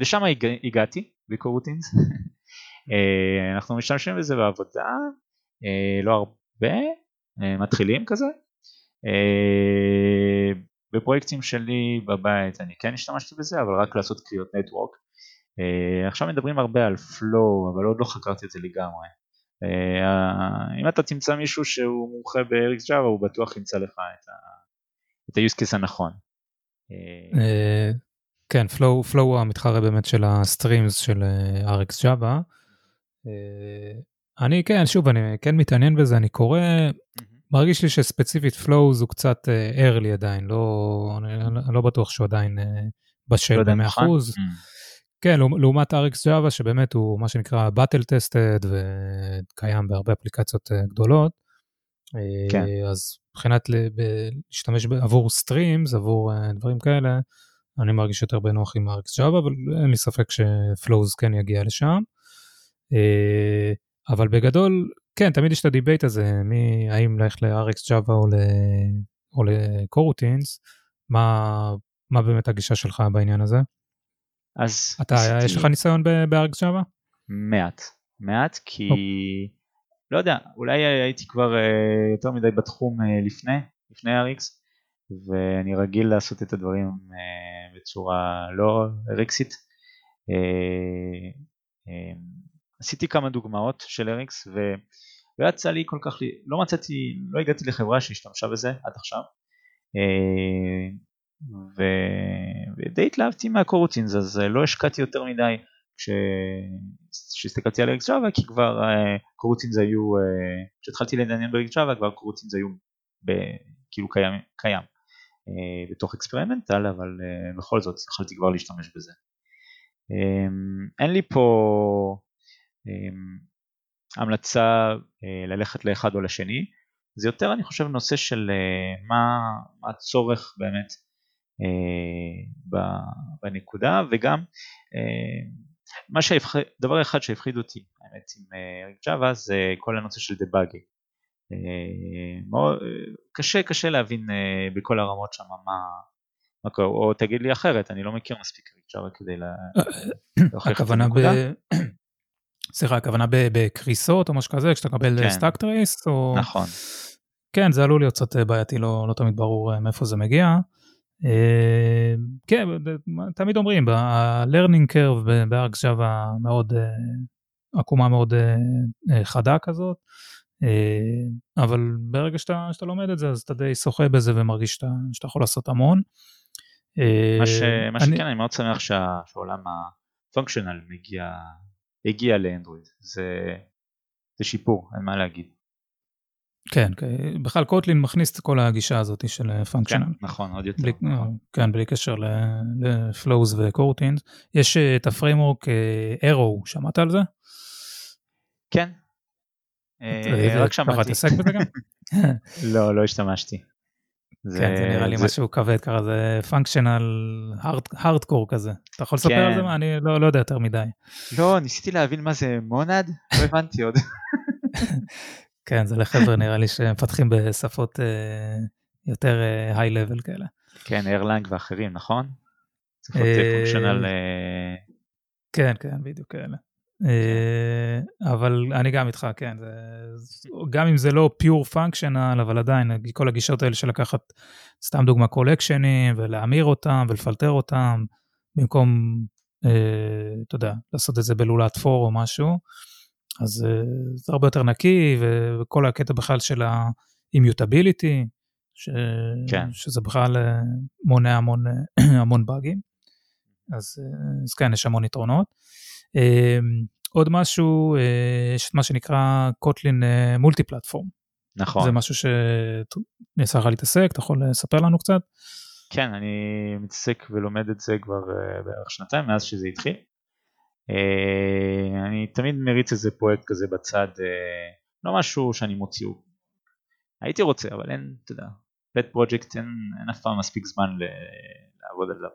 ושם הגע, הגעתי בקורוטינס. אה, אנחנו משתמשים בזה בעבודה, אה, לא הרבה, אה, מתחילים כזה. בפרויקטים שלי בבית אני כן השתמשתי בזה, אבל רק לעשות קריאות נטוורק. עכשיו מדברים הרבה על flow, אבל עוד לא חקרתי את זה לגמרי. אם אתה תמצא מישהו שהוא מומחה ב-RxJava הוא בטוח ימצא לך את ה-use case הנכון. כן, flow, flow הוא המתחרה באמת של ה streams של RX Java. Uh, אני כן, שוב, אני כן מתעניין בזה, אני קורא. מרגיש לי שספציפית flow הוא קצת early עדיין, לא, אני, לא בטוח שהוא עדיין בשל לא ב-100%. כן, לעומת RX Java שבאמת הוא מה שנקרא battle tested וקיים בהרבה אפליקציות uh, גדולות. כן. אז מבחינת להשתמש עבור streams, עבור uh, דברים כאלה, אני מרגיש יותר בנוח עם Java, אבל אין לי ספק ש flow כן יגיע לשם. אה, אבל בגדול, כן, תמיד יש את ה debate הזה, מי, האם ללכת ל RX Java או, או ל coroutines, מה, מה באמת הגישה שלך בעניין הזה? אז... אתה, עשיתי... יש לך ניסיון ב RX Java? מעט, מעט, כי... לא יודע, אולי הייתי כבר uh, יותר מדי בתחום uh, לפני, לפני RX, ואני רגיל לעשות את הדברים uh, בצורה לא אריקסית. Uh, uh, עשיתי כמה דוגמאות של אריקס ולא יצא לי כל כך, לא מצאתי, לא הגעתי לחברה שהשתמשה בזה עד עכשיו. Uh, ו... ודי התלהבתי מהקורוטינס אז לא השקעתי יותר מדי כשהסתכלתי על אריקס ג'אווה כי כבר קורוטינס היו, כשהתחלתי לעניין באריקס ג'אווה כבר קורוטינס היו ב... כאילו קיים, קיים. אה, בתוך אקספרימנטל אבל אה, בכל זאת יכולתי כבר להשתמש בזה. אמ, אין לי פה אמ, המלצה אה, ללכת לאחד או לשני, זה יותר אני חושב נושא של מה, מה הצורך באמת בנקודה וגם מה שהפחיד, דבר אחד שהפחיד אותי האמת עם Java זה כל הנושא של debugging. אה, קשה קשה להבין אה, בכל הרמות שם מה, מה קורה, או תגיד לי אחרת, אני לא מכיר מספיק RX Java כדי להוכיח את הנקודה. סליחה, הכוונה בקריסות או משהו כזה, כשאתה מקבל stack כן. trace, או... נכון. כן, זה עלול להיות קצת בעייתי, לא, לא תמיד ברור מאיפה זה מגיע. כן, תמיד אומרים, ה-learning curve בארקס ג'אווה מאוד, עקומה מאוד חדה כזאת. אה, אבל ברגע שאתה, שאתה לומד את זה אז אתה די שוחה בזה ומרגיש שאתה, שאתה יכול לעשות המון. מה, ש, אה, מה אני... שכן אני מאוד שמח שה, שעולם הפונקשיונל מגיע, הגיע לאנדרואיד, זה, זה שיפור, אין מה להגיד. כן, בכלל קוטלין מכניס את כל הגישה הזאת של פונקשיונל. כן, נכון, עוד יותר. בלי, נכון. כן, בלי קשר ל flows ו coroutines. יש אה, את ה framework Arrow, שמעת על זה? כן, אה, רק שמעתי. תתעסק בזה גם? לא, לא השתמשתי. כן, זה נראה לי משהו כבד ככה, זה functional hardcore כזה. אתה יכול לספר על זה? מה? אני לא, לא יודע יותר מדי. לא, ניסיתי להבין מה זה monad, לא הבנתי עוד. כן, זה לחבר'ה נראה לי שמפתחים בשפות אה, יותר היי אה, כאלה. כן, ארלנג ואחרים, נכון? שפות פונקשיונל... כן, כן, בדיוק כאלה. אבל אני גם איתך, כן. גם אם זה לא פיור פונקשיונל, אבל עדיין, כל הגישות האלה של לקחת, סתם דוגמה, קולקשנים, ולהמיר אותם ולפלטר אותם, במקום, אתה יודע, לעשות את זה בלולת פור או משהו, אז זה הרבה יותר נקי, וכל הקטע בכלל של ה-immutability, ש... כן. שזה בכלל מונע המון, המון באגים. אז, אז כן, יש המון יתרונות. עוד משהו, אה, יש את מה שנקרא קוטלין מולטי פלטפורם. נכון. זה משהו שיצא לך להתעסק, אתה יכול לספר לנו קצת? כן, אני מתעסק ולומד את זה כבר אה, בערך שנתיים מאז שזה התחיל. אה, אני תמיד מריץ איזה פרויקט כזה בצד, לא משהו שאני מוציא. הייתי רוצה, אבל אין, אתה יודע, פט פרויקט אין, אין אף פעם מספיק זמן לעבוד עליו.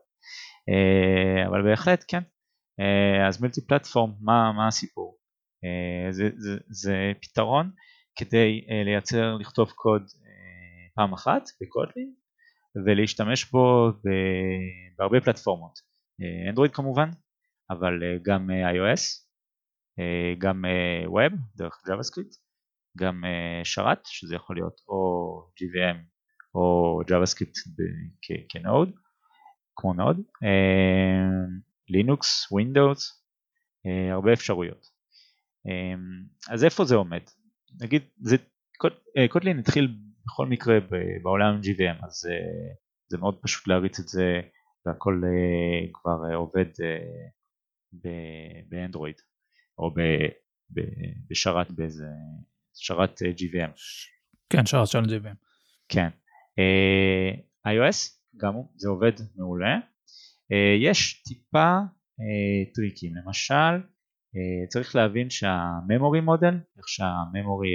אבל בהחלט, כן, אה, אז מולטי פלטפורם, מה, מה הסיפור? אה, זה, זה, זה פתרון כדי אה, לייצר, לכתוב קוד פעם אחת בקודלין ולהשתמש בו בהרבה פלטפורמות, אנדרואיד כמובן, אבל גם iOS, גם Web דרך JavaScript, גם שרת שזה יכול להיות או GVM או JavaScript כנוד, כמו נוד, לינוקס, אה, הרבה אפשרויות. אה, אז איפה זה עומד? נגיד, זה, קוטלין אה, התחיל בכל מקרה בעולם GVM, אז זה מאוד פשוט להריץ את זה והכל כבר עובד באנדרואיד או בשרת באיזה שרת GVM. כן, שרת של GVM. כן. iOS גם הוא, זה עובד מעולה. אה, יש טיפה אה, טריקים, למשל אה, צריך להבין שהממורי מודל, איך שהממורי,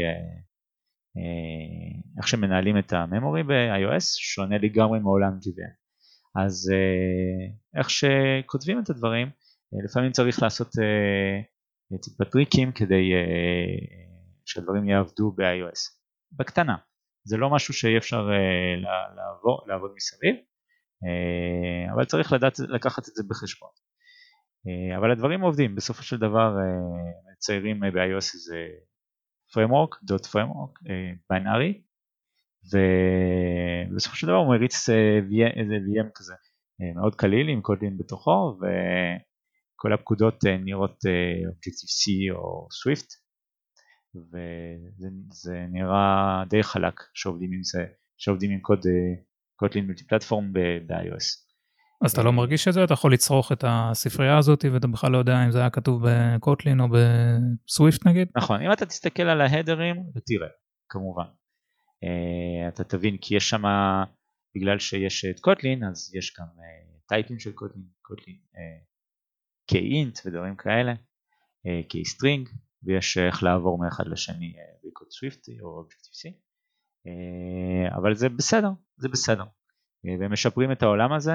איך שמנהלים את הממורי ב-iOS שונה לגמרי מעולם GVM. אז איך שכותבים את הדברים, לפעמים צריך לעשות טיפה טריקים כדי שהדברים יעבדו ב-iOS. בקטנה, זה לא משהו שאי אפשר לעבור, לעבוד מסביב, אה, אבל צריך לדעת לקחת את זה בחשבון. אה, אבל הדברים עובדים, בסופו של דבר אה, מציירים ב-iOS איזה framework, דוט framework, בינארי, ובסופו של דבר הוא מריץ איזה VM כזה מאוד קליל עם קודין בתוכו וכל הפקודות נראות Objective-C או Swift וזה נראה די חלק שעובדים עם זה, שעובדים עם קוד קוטלין מולטי פלטפורם ב-iOS. אז אתה לא מרגיש את זה? אתה יכול לצרוך את הספרייה הזאת ואתה בכלל לא יודע אם זה היה כתוב בקוטלין או בסוויפט נגיד? נכון, אם אתה תסתכל על ההדרים, תראה, כמובן. אה, אתה תבין כי יש שם, בגלל שיש את Kotlin, אז יש גם טייפים אה, של Kotlin, Kotlin כ int ודברים כאלה, כ string, ויש איך לעבור מאחד לשני בקוד Swift או Objective-C. אה, אבל זה בסדר, זה בסדר. אה, והם משפרים את העולם הזה.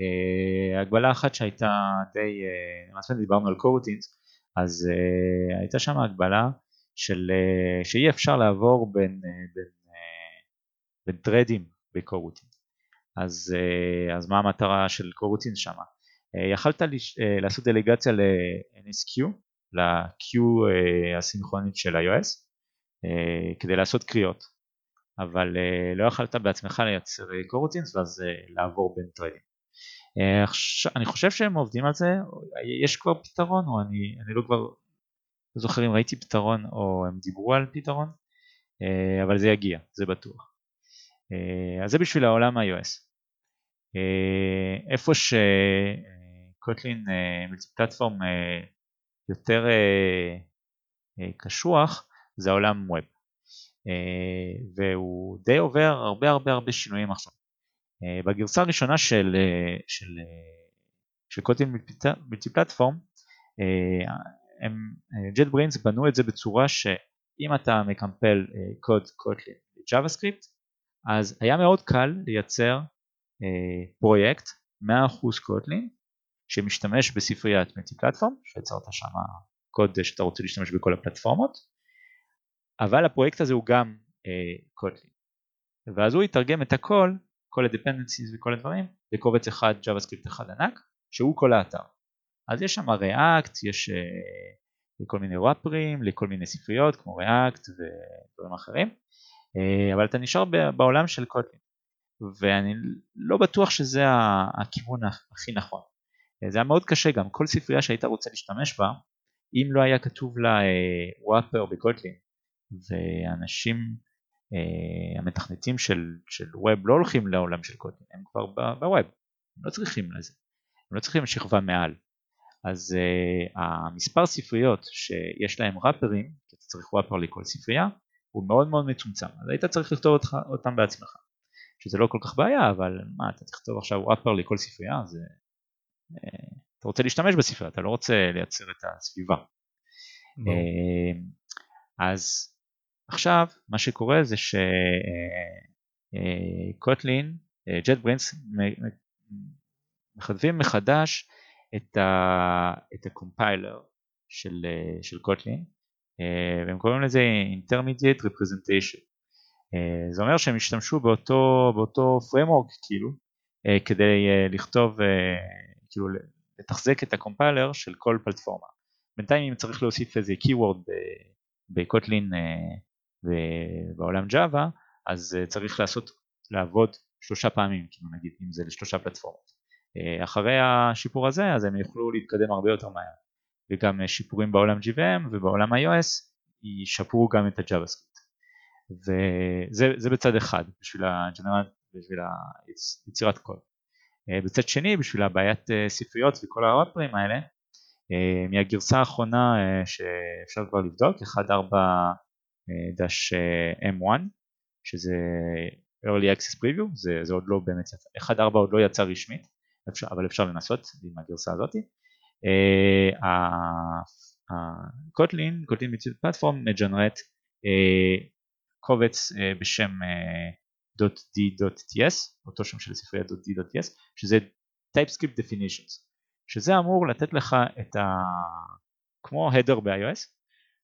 אה, הגבלה אחת שהייתה די, למעשה דיברנו על קורוטינס, אז הייתה שם הגבלה של, שאי אפשר לעבור בין, בין, בין טרדים בקורוטין. אז, אז מה המטרה של קורוטין שם? יכלת לעשות דליגציה ל-NSQ, ל-Q הסינכרונית של iOS, כדי לעשות קריאות. אבל לא יכלת בעצמך לייצר קורוטינס אה, ואז לעבור בין ת'רדים. אני חושב שהם עובדים על זה, יש כבר פתרון או אני, אני לא כבר זוכר אם ראיתי פתרון או הם דיברו על פתרון, אבל זה יגיע, זה בטוח. אז זה בשביל העולם ה-iOS. איפה ש Kotlin Multiplatform יותר אה, אה, קשוח זה העולם web. אה, והוא די עובר הרבה הרבה הרבה שינויים עכשיו. אה, בגרסה הראשונה של, אה, של, של קוטין מולטי פלטפורם, JetBrains בנו את זה בצורה שאם אתה מקמפל קוד קוטלין ב-JavaScript, אז היה מאוד קל לייצר פרויקט 100% קוטלין שמשתמש בספריית מולטי פלטפורם, שיצרת שם קוד שאתה רוצה להשתמש בכל הפלטפורמות, אבל הפרויקט הזה הוא גם קוטלין. אה, ואז הוא יתרגם את הכל, כל ה-dependencies וכל הדברים, לקובץ אחד JavaScript אחד ענק, שהוא כל האתר. אז יש שם React, יש, אה, לכל מיני ראפרים, לכל מיני ספריות כמו React ודברים אחרים, אבל אתה נשאר בעולם של קוטלין, ואני לא בטוח שזה הכיוון הכי נכון. זה היה מאוד קשה גם, כל ספרייה שהיית רוצה להשתמש בה, אם לא היה כתוב לה וואפר בקוטלין, ואנשים, המתכנתים של, של ווב לא הולכים לעולם של קוטלין, הם כבר בווב, הם לא צריכים לזה, הם לא צריכים שכבה מעל. אז uh, המספר ספריות שיש להם ראפרים, כי אתה צריך ראפר לכל ספרייה, הוא מאוד מאוד מצומצם, אז היית צריך לכתוב אותך, אותם בעצמך, שזה לא כל כך בעיה, אבל מה, אתה תכתוב עכשיו ראפר לכל ספרייה, זה... אתה רוצה להשתמש בספרייה, אתה לא רוצה לייצר את הסביבה. Uh, אז עכשיו מה שקורה זה שקוטלין, JetBrains מכתבים מחדש את, ה, את הקומפיילר של, של קוטלין והם קוראים לזה intermediate representation זה אומר שהם השתמשו באותו, באותו framework כאילו כדי לכתוב, כאילו לתחזק את הקומפיילר של כל פלטפורמה. בינתיים אם צריך להוסיף איזה keyword בקוטלין בעולם ג'אווה אז צריך לעשות, לעבוד שלושה פעמים, כאילו נגיד אם זה לשלושה פלטפורמות. אה, אחרי השיפור הזה אז הם יוכלו להתקדם הרבה יותר מהר. וגם שיפורים בעולם GVM ובעולם iOS ישפרו גם את ה-JavaScript. וזה בצד אחד בשביל, הג'נרט, בשביל היצירת קוד. אה, בצד שני בשביל הבעיית אה, ספריות וכל הרפרים האלה מהגרסה האחרונה שאפשר כבר לבדוק 1.4-M1 שזה early access preview זה, זה עוד לא באמת יצא 1.4 עוד לא יצא רשמית אפשר, אבל אפשר לנסות עם הגרסה הזאת. קוטלין, קוטלין מציאות פלטפורם מג'נרט קובץ בשם .d.ts, אותו שם של הספרייה .d.ts, שזה TypeScript definitions, שזה אמור לתת לך את ה... כמו header ב-iOS,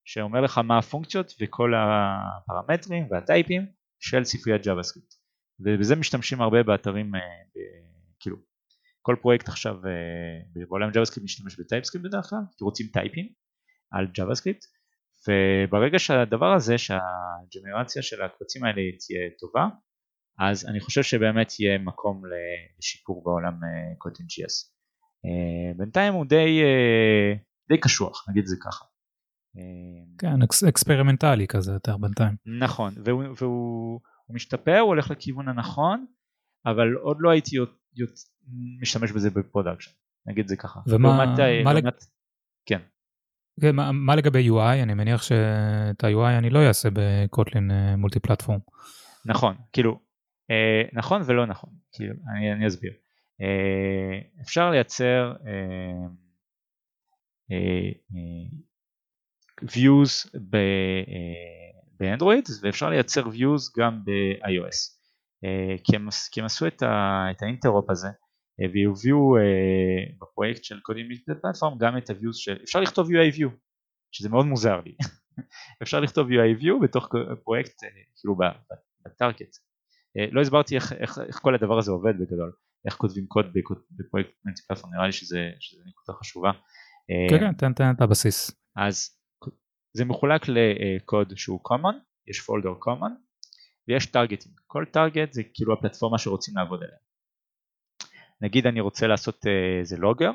שאומר לך מה הפונקציות וכל הפרמטרים והטייפים של ספריית JavaScript, ובזה משתמשים הרבה באתרים, כאילו כל פרויקט עכשיו אה, בעולם JavaScript משתמש ב TypeScript בדרך כלל, כי רוצים טייפים על JavaScript וברגע שהדבר הזה שהג'נרציה של הקבצים האלה תהיה טובה אז אני חושב שבאמת יהיה מקום לשיפור בעולם Kotlin אה, JS. אה, בינתיים הוא די, די קשוח נגיד את זה ככה. כן אקס, אקספרימנטלי כזה יותר בינתיים. נכון והוא, והוא משתפר הוא הולך לכיוון הנכון אבל עוד לא הייתי משתמש בזה ב production, נגיד זה ככה. ומה, לעומת, אה, מה, לעומת, כן. כן, מה, מה לגבי UI? אני מניח שאת ה-UI אני לא אעשה ב Kotlin Multiplatform. נכון, כאילו, אה, נכון ולא נכון, כאילו, אני, אני אסביר. אה, אפשר לייצר אה, אה, אה, views באנדרואיד ואפשר לייצר views גם ב-iOS. אה, כי הם, עשו את, ה, את ה interop הזה אה, והביאו אה, בפרויקט של Kotlin platform גם את ה-views של, אפשר לכתוב UI view שזה מאוד מוזר לי, אפשר לכתוב UI view בתוך פרויקט כאילו ב target, לא הסברתי איך, איך, איך כל הדבר הזה עובד בגדול, איך כותבים קוד בפרויקט platform, נראה לי שזה, שזה נקודה חשובה. כן כן תן תן את הבסיס. אז זה מחולק לקוד שהוא common, יש folder common ויש טרגטים, כל target זה כאילו הפלטפורמה שרוצים לעבוד עליה. נגיד אני רוצה לעשות איזה אה, logger,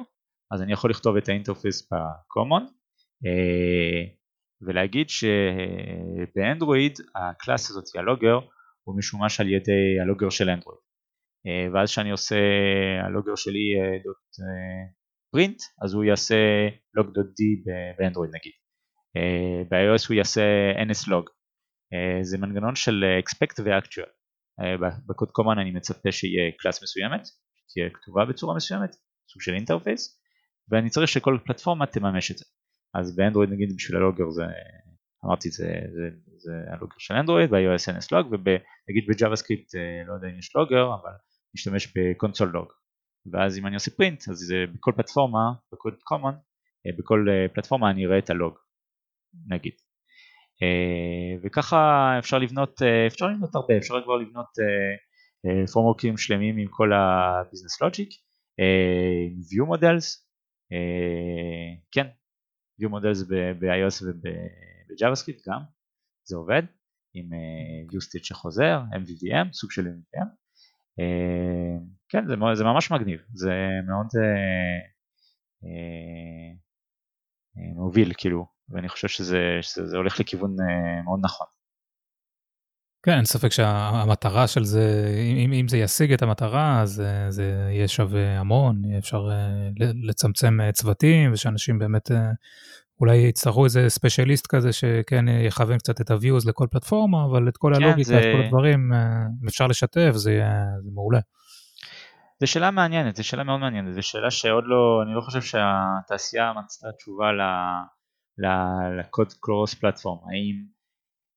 אז אני יכול לכתוב את ה interface ב-common ולהגיד שבאנדרואיד ה class הזאת, ה logger, הוא משומש על ידי ה logger של אנדרואיד. אה, ואז כשאני עושה הלוגר שלי דוט uh, פרינט, אז הוא יעשה log.d באנדרואיד נגיד. ב-iOS הוא יעשה NSLog אה, זה מנגנון של אה, expect ו-actual. אה, בקוד common אני מצפה שיהיה class מסוימת, תהיה כתובה בצורה מסוימת, סוג של interface, ואני צריך שכל פלטפורמה תממש את זה. אז באנדרואיד נגיד בשביל ה logger זה, אמרתי זה, זה, זה ה logger של אנדרואיד, ב-iOS אין log, ונגיד ב JavaScript לא יודע אם יש logger, אבל נשתמש ב console log. ואז אם אני עושה print, אז זה בכל פלטפורמה, בקוד common, בכל פלטפורמה אני אראה את ה log, נגיד. אה, וככה אפשר לבנות, אה, אפשר לבנות הרבה, אפשר כבר לבנות פריימוורקים אה, שלמים עם כל ה business logic, עם view models, כן, view models ב-iOS וב-JavaScript גם, זה עובד, עם view state שחוזר, MVVM, סוג של MVVM. כן, זה, זה ממש מגניב, זה מאוד מוביל כאילו, ואני חושב שזה, שזה הולך לכיוון מאוד נכון. כן, אין ספק שהמטרה של זה, אם, אם זה ישיג את המטרה, אז זה יהיה שווה המון, אפשר לצמצם צוותים, ושאנשים באמת אולי יצטרכו איזה ספיישליסט כזה שכן יכוון קצת את ה-views לכל פלטפורמה, אבל את כל כן, הלוגיקה, זה... את כל הדברים, אם אפשר לשתף, זה יהיה זה מעולה. זו שאלה מעניינת, זו שאלה מאוד מעניינת, זו שאלה שעוד לא, אני לא חושב שהתעשייה מצאה תשובה לקוד קלורוס פלטפורם, האם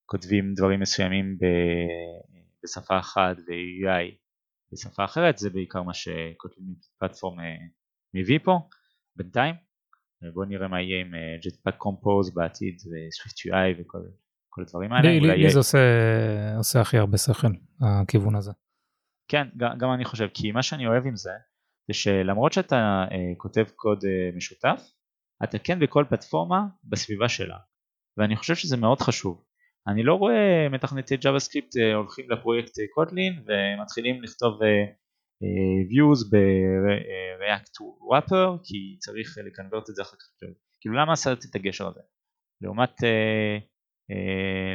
כותבים דברים מסוימים בשפה אחת ו-UI בשפה אחרת, זה בעיקר מה שכותבים פלטפורם אה, מביא פה בינתיים. בואו נראה מה יהיה עם Jetpack אה, Compose בעתיד ו-Swift UI וכל הדברים האלה. לי, לי, לי זה עושה, עושה הכי הרבה שכל, הכיוון הזה. כן, גם, גם אני חושב, כי מה שאני אוהב עם זה, זה שלמרות שאתה אה, כותב קוד אה, משותף, אתה כן בכל פלטפורמה בסביבה שלה. ואני חושב שזה מאוד חשוב. אני לא רואה מתכנתי JavaScript אה, הולכים לפרויקט קוטלין ומתחילים לכתוב אה, views ב-React Wrapper כי צריך לקנברט את זה אחר כך. כאילו למה עשיתי את הגשר הזה? לעומת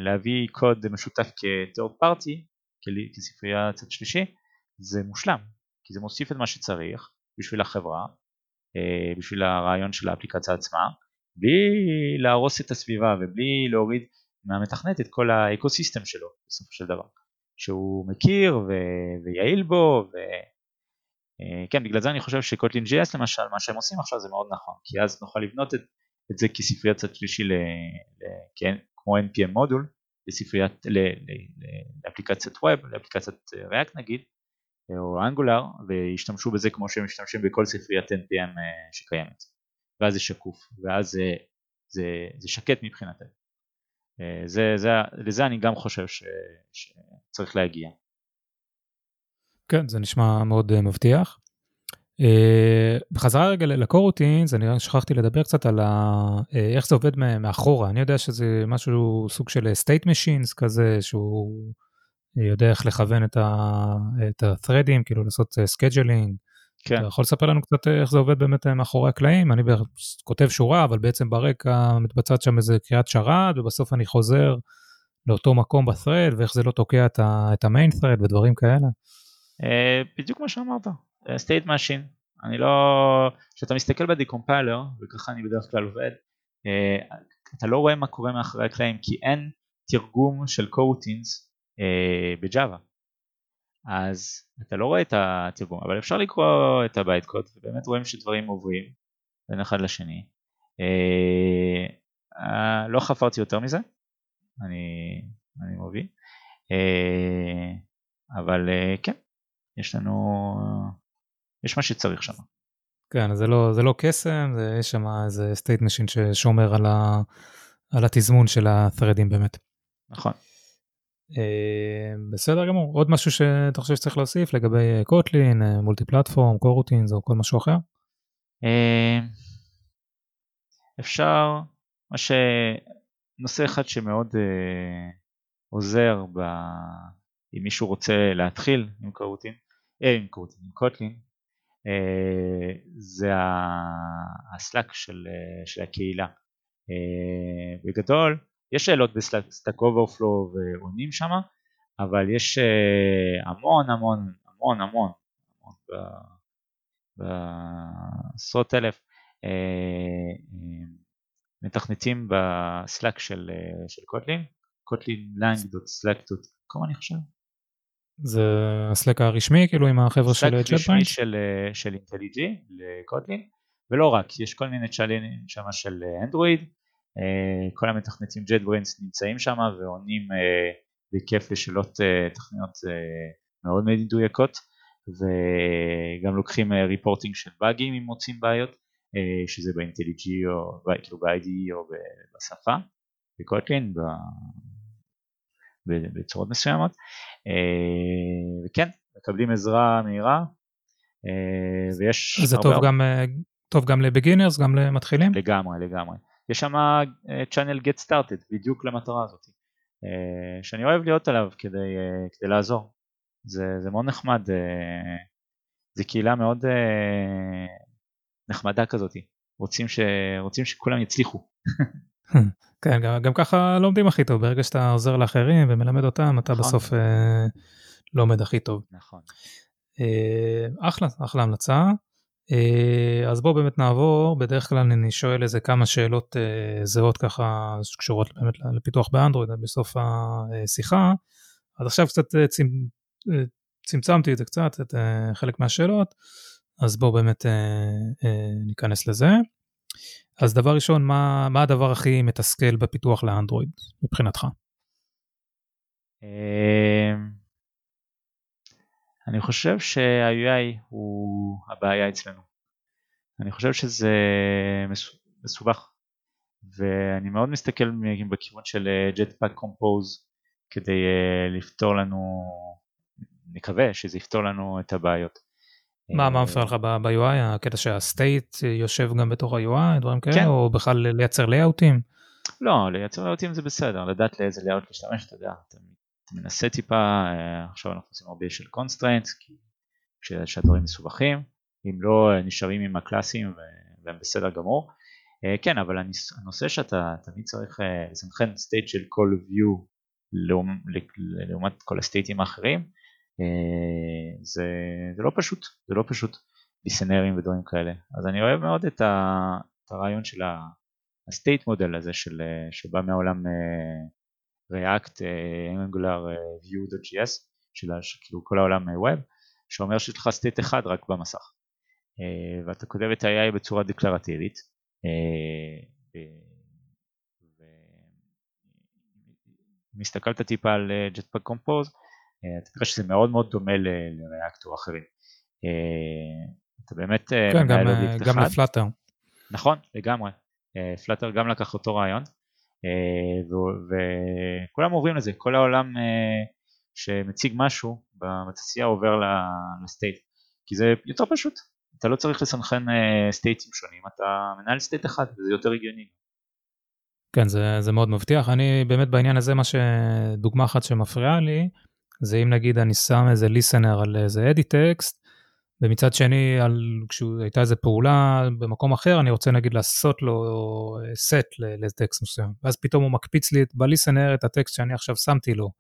להביא קוד משותף כ-third party, כספרייה צד שלישי, זה מושלם, כי זה מוסיף את מה שצריך בשביל החברה, בשביל הרעיון של האפליקציה עצמה, בלי להרוס את הסביבה ובלי להוריד מהמתכנת את כל האקוסיסטם שלו בסופו של דבר, שהוא מכיר ו- ויעיל בו וכן אה, בגלל זה אני חושב שקוטלין GS למשל מה שהם עושים עכשיו זה מאוד נכון כי אז נוכל לבנות את, את זה כספריית צד שלישי ל, ל, כן, כמו npm מודול לספריית, ל, ל, ל, לאפליקציית ווב, לאפליקציית ריאקט נגיד או אנגולר וישתמשו בזה כמו שהם משתמשים בכל ספריית npm אה, שקיימת. ואז זה שקוף ואז זה, זה, זה שקט מבחינתנו אה, זה, זה, לזה אני גם חושב ש, שצריך להגיע. כן, זה נשמע מאוד uh, מבטיח. Uh, בחזרה רגע לקורוטינס, אני שכחתי לדבר קצת על ה, איך זה עובד מאחורה. אני יודע שזה משהו, סוג של state machines כזה, שהוא יודע איך לכוון את ה-threadים, כאילו לעשות scheduling. כן. אתה יכול לספר לנו קצת איך זה עובד באמת מאחורי הקלעים? אני כותב שורה, אבל בעצם ברקע מתבצעת שם איזה קריאת שרת, ובסוף אני חוזר לאותו מקום ב-thread, ואיך זה לא תוקע את ה-main thread ודברים כאלה. אה, בדיוק מה שאמרת, אה, state machine. אני לא... כשאתה מסתכל בדיקומפיילר, וככה אני בדרך כלל עובד, אה, אתה לא רואה מה קורה מאחורי הקלעים, כי אין תרגום של קוטינס בג'אווה. אז אתה לא רואה את התרגום, אבל אפשר לקרוא את הבית קוד, ובאמת רואים שדברים עוברים בין אחד לשני. אה, אה, לא חפרתי יותר מזה, אני, אני מוביל, אה, אבל אה, כן, יש לנו, יש מה שצריך שם. כן, זה לא, זה לא קסם, זה, יש שם איזה state machine ששומר על, ה, על התזמון של ה-threadים באמת. נכון. אה, בסדר גמור, עוד משהו שאתה חושב שצריך להוסיף לגבי קוטלין, מולטי פלטפורם, קורוטינס או כל משהו אחר? אה, אפשר, מה ש... נושא אחד שמאוד אה, עוזר ב... אם מישהו רוצה להתחיל עם coroutine, אה, עם coroutine, עם Kotlin, אה, זה ה Slack של, אה, של הקהילה. אה, בגדול, יש שאלות ב Stack Overflow ועונים שם, אבל יש אה, המון המון המון המון, המון בעשרות אלף אה, אה, מתכנתים ב Slack של, של Kotlin, kotlinlang.slack.com אני חושב. זה ה Slack הרשמי כאילו עם החבר'ה של JetBrains? Slack רשמי של, של IntelliJ ל Kotlin ולא רק, יש כל מיני צ'אנלים שם של אנדרואיד כל המתכנתים JetBrains נמצאים שם ועונים אה, בכיף לשאלות אה, תכניות מאוד מדויקות וגם לוקחים ריפורטינג של באגים אם מוצאים בעיות שזה באינטליג'י או כאילו ב-IDE או בשפה בקוטלין בצורות מסוימות. וכן מקבלים עזרה מהירה ויש זה טוב גם טוב גם לבגינרס גם למתחילים? לגמרי לגמרי יש שם channel get started בדיוק למטרה הזאת, שאני אוהב להיות עליו כדי, כדי לעזור, זה, זה מאוד נחמד, זה קהילה מאוד נחמדה כזאת, רוצים, ש, רוצים שכולם יצליחו. כן, גם, גם ככה לומדים הכי טוב, ברגע שאתה עוזר לאחרים ומלמד אותם, אתה נכון. בסוף אה, לומד הכי טוב. נכון. אה, אחלה, אחלה המלצה. אה, אז בואו באמת נעבור, בדרך כלל אני שואל איזה כמה שאלות אה, זהות ככה שקשורות באמת לפיתוח באנדרואיד בסוף השיחה. אז עכשיו קצת אה, צמצ... צמצמתי את זה קצת, את חלק מהשאלות, אז בואו באמת ניכנס לזה. אז דבר ראשון, מה, מה הדבר הכי מתסכל בפיתוח לאנדרואיד מבחינתך? אני חושב שה-UI הוא הבעיה אצלנו. אני חושב שזה מסובך ואני מאוד מסתכל בכיוון של אה, Jetpack Compose כדי אה, לפתור לנו, נקווה שזה יפתור לנו את הבעיות. מה, מה מפריע לך ב-UI? הקטע שהסטייט יושב גם בתוך ה-UI, דברים כאלה, כן. או בכלל לייצר לייאוטים? לא, לייצר לייאוטים זה בסדר, לדעת לאיזה לייאוט להשתמש, אתה יודע, אתה מנסה טיפה, אה, עכשיו אנחנו עושים הרבה של כי כשהדברים מסובכים, אם לא אה, נשארים עם הקלאסים והם בסדר גמור. אה, כן, אבל הנושא שאתה תמיד צריך לסנכרן state של כל view לעומת כל הסטייטים האחרים, זה, זה לא פשוט, זה לא פשוט ליסנרים ודברים כאלה. אז אני אוהב מאוד את, ה, את הרעיון של ה state model הזה של, שבא מהעולם React, אה, Angular, Vue.js, של כאילו כל העולם Web, שאומר שיש לך state אחד רק במסך. ואתה כותב את ה-UI בצורה דקלרטיבית. אם הסתכלת טיפה על Jetpack Compose, אה, אתה תראה שזה מאוד מאוד דומה ל React או אחרים. אה, אתה באמת אה, כן, מנהל אובייקט אחד. גם ל Flutter. נכון, לגמרי. Flutter גם לקח אותו רעיון, וכולם עוברים לזה, כל העולם שמציג משהו בתעשייה עובר ל state, כי זה יותר פשוט, אתה לא צריך לסנכרן סטייטים שונים, אתה מנהל state אחד וזה יותר הגיוני. כן, זה, זה מאוד מבטיח. אני באמת בעניין הזה, מה שדוגמה אחת שמפריעה לי, זה אם נגיד אני שם איזה listener על איזה edit text, ומצד שני, על, כשהייתה איזה פעולה במקום אחר, אני רוצה נגיד לעשות לו set לטקסט מסוים, ואז פתאום הוא מקפיץ לי ב-listener את הטקסט שאני עכשיו שמתי לו.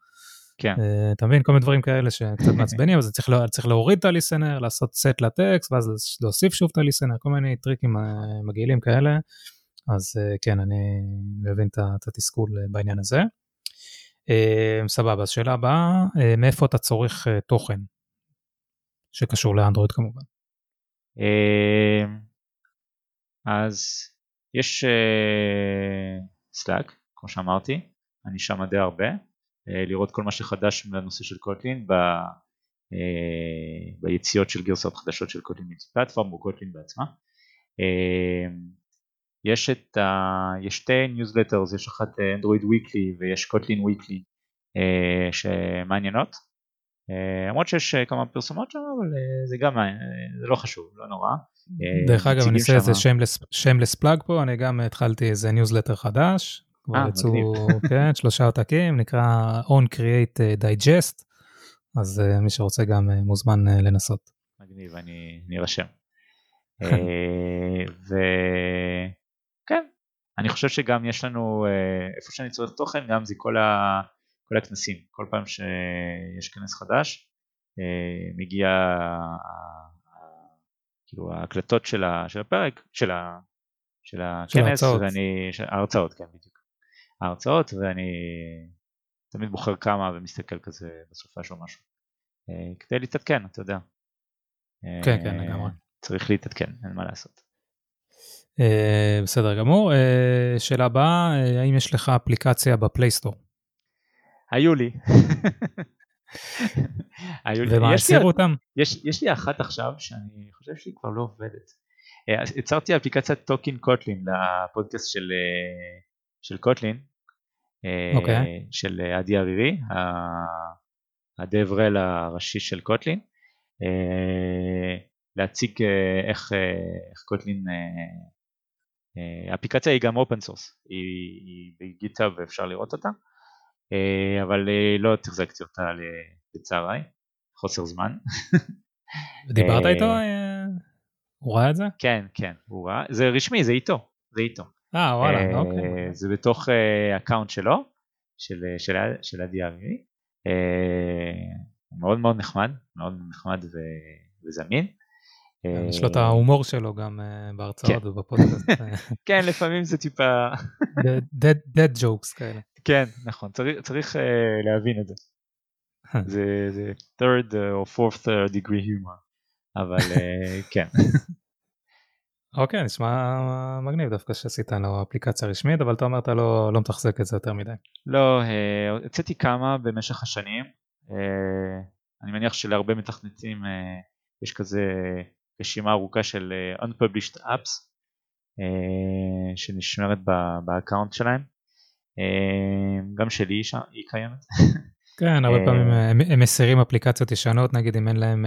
כן. Uh, אתה מבין? כל מיני דברים כאלה שקצת מעצבנים, אז צריך, צריך להוריד את ה-listener, לעשות set לטקסט, ואז להוסיף שוב את ה-listener, כל מיני טריקים uh, מגעילים כאלה. אז כן, אני מבין את התסכול בעניין הזה. אה, סבבה, אז שאלה הבאה, אה, מאיפה אתה צורך אה, תוכן שקשור לאנדרואיד כמובן? אז יש Slack, כמו שאמרתי, אני שם די הרבה, לראות כל מה שחדש בנושא של Kotlin ב, ביציאות של גרסאות חדשות של Kotlin platform או Kotlin בעצמה. יש את ה... יש שתי newsletters, יש אחת Android Weekly ויש Kotlin Weekly אה, שמעניינות. אה, למרות שיש אה, כמה פרסומות שם אבל זה גם זה לא חשוב לא נורא. דרך אגב אני אעשה איזה shameless plug פה אני גם התחלתי איזה ניוזלטר חדש. כבר יצאו כן, שלושה עותקים נקרא onCreate Digest אז מי שרוצה גם מוזמן לנסות. מגניב אני ארשם. וכן אני חושב שגם יש לנו איפה שאני צורך תוכן גם זה כל ה... כל הכנסים, כל פעם שיש כנס חדש אה, מגיע כאילו ההקלטות של, הפרק, של, הכנס, ואני, ההרצאות, כן בדיוק, ההרצאות ואני תמיד בוחר כמה ומסתכל כזה בסופה או משהו, אה, כדי להתעדכן, אתה יודע. כן, כן, לגמרי. צריך להתעדכן, אין מה לעשות. בסדר גמור. שאלה הבאה, האם יש לך אפליקציה ב Play Store? היו לי. ומה, הסירו אותם? יש, יש לי אחת עכשיו שאני חושב שהיא כבר לא עובדת. אה, יצרתי אפליקציית Talking Kotlin לפודקאסט של, אה, של Kotlin, אה, אוקיי. של האדי חרירי, ה DevRel הראשי של Kotlin, להציג איך, איך Kotlin האפליקציה היא גם open source, היא, היא ב GitHub ואפשר לראות אותה, אבל לא תחזקתי אותה לצערי, חוסר זמן. דיברת איתו? הוא ראה את זה? כן, כן, הוא ראה, זה רשמי, זה איתו, זה איתו. אה, וואלה, אוקיי. זה בתוך account שלו, של, האדי חרירי. הוא מאוד מאוד נחמד, מאוד נחמד וזמין. יש לו את ההומור שלו גם בהרצאות כן. ובפודקאסט. כן, לפעמים זה טיפה... dad jokes כאלה. כן, נכון, צריך, צריך להבין את זה. זה, זה third או fourth degree humor, אבל כן. אוקיי, נשמע מגניב דווקא שעשית לו אפליקציה רשמית, אבל אתה אומר אתה לא, לא מתחזק את זה יותר מדי. לא, הוצאתי כמה במשך השנים. אני מניח שלהרבה מתכנתים יש כזה רשימה ארוכה של unpublished apps שנשמרת ב account שלהם. גם שלי היא קיימת. כן, הרבה פעמים הם מסירים אפליקציות ישנות, נגיד אם אין להם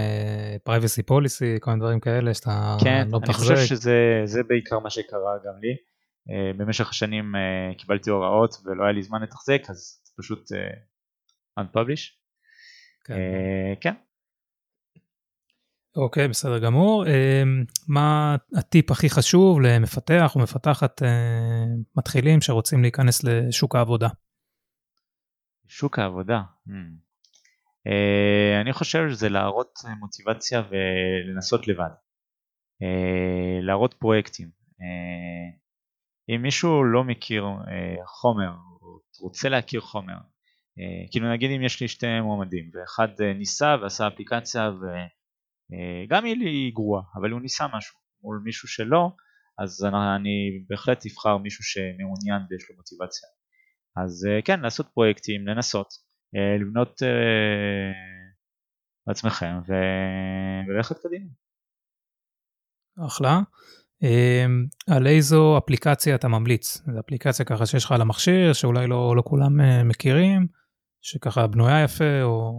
privacy policy, כל מיני דברים כאלה שאתה כן, לא מתחזק. כן, אני חושב שזה בעיקר מה שקרה גם לי. במשך השנים קיבלתי הוראות ולא היה לי זמן לתחזק, אז פשוט unpublish. כן. אוקיי, בסדר גמור. מה הטיפ הכי חשוב למפתח או מפתחת מתחילים שרוצים להיכנס לשוק העבודה? שוק העבודה. Hmm. Uh, אני חושב שזה להראות מוטיבציה ולנסות לבד. Uh, להראות פרויקטים. אם מישהו לא מכיר חומר, רוצה להכיר חומר, כאילו נגיד אם יש לי שתי מועמדים, ואחד ניסה ועשה אפליקציה וגם uh, היא גרועה, אבל הוא ניסה משהו מול מישהו שלא, אז אני, בהחלט אבחר מישהו שמעוניין ויש לו מוטיבציה. אז אה, כן, לעשות פרויקטים, לנסות, אה, לבנות בעצמכם אה. וללכת קדימה. אחלה. על איזו אפליקציה אתה ממליץ? זו אפליקציה ככה שיש לך על המכשיר, שאולי לא, לא כולם מכירים, שככה בנויה יפה, או,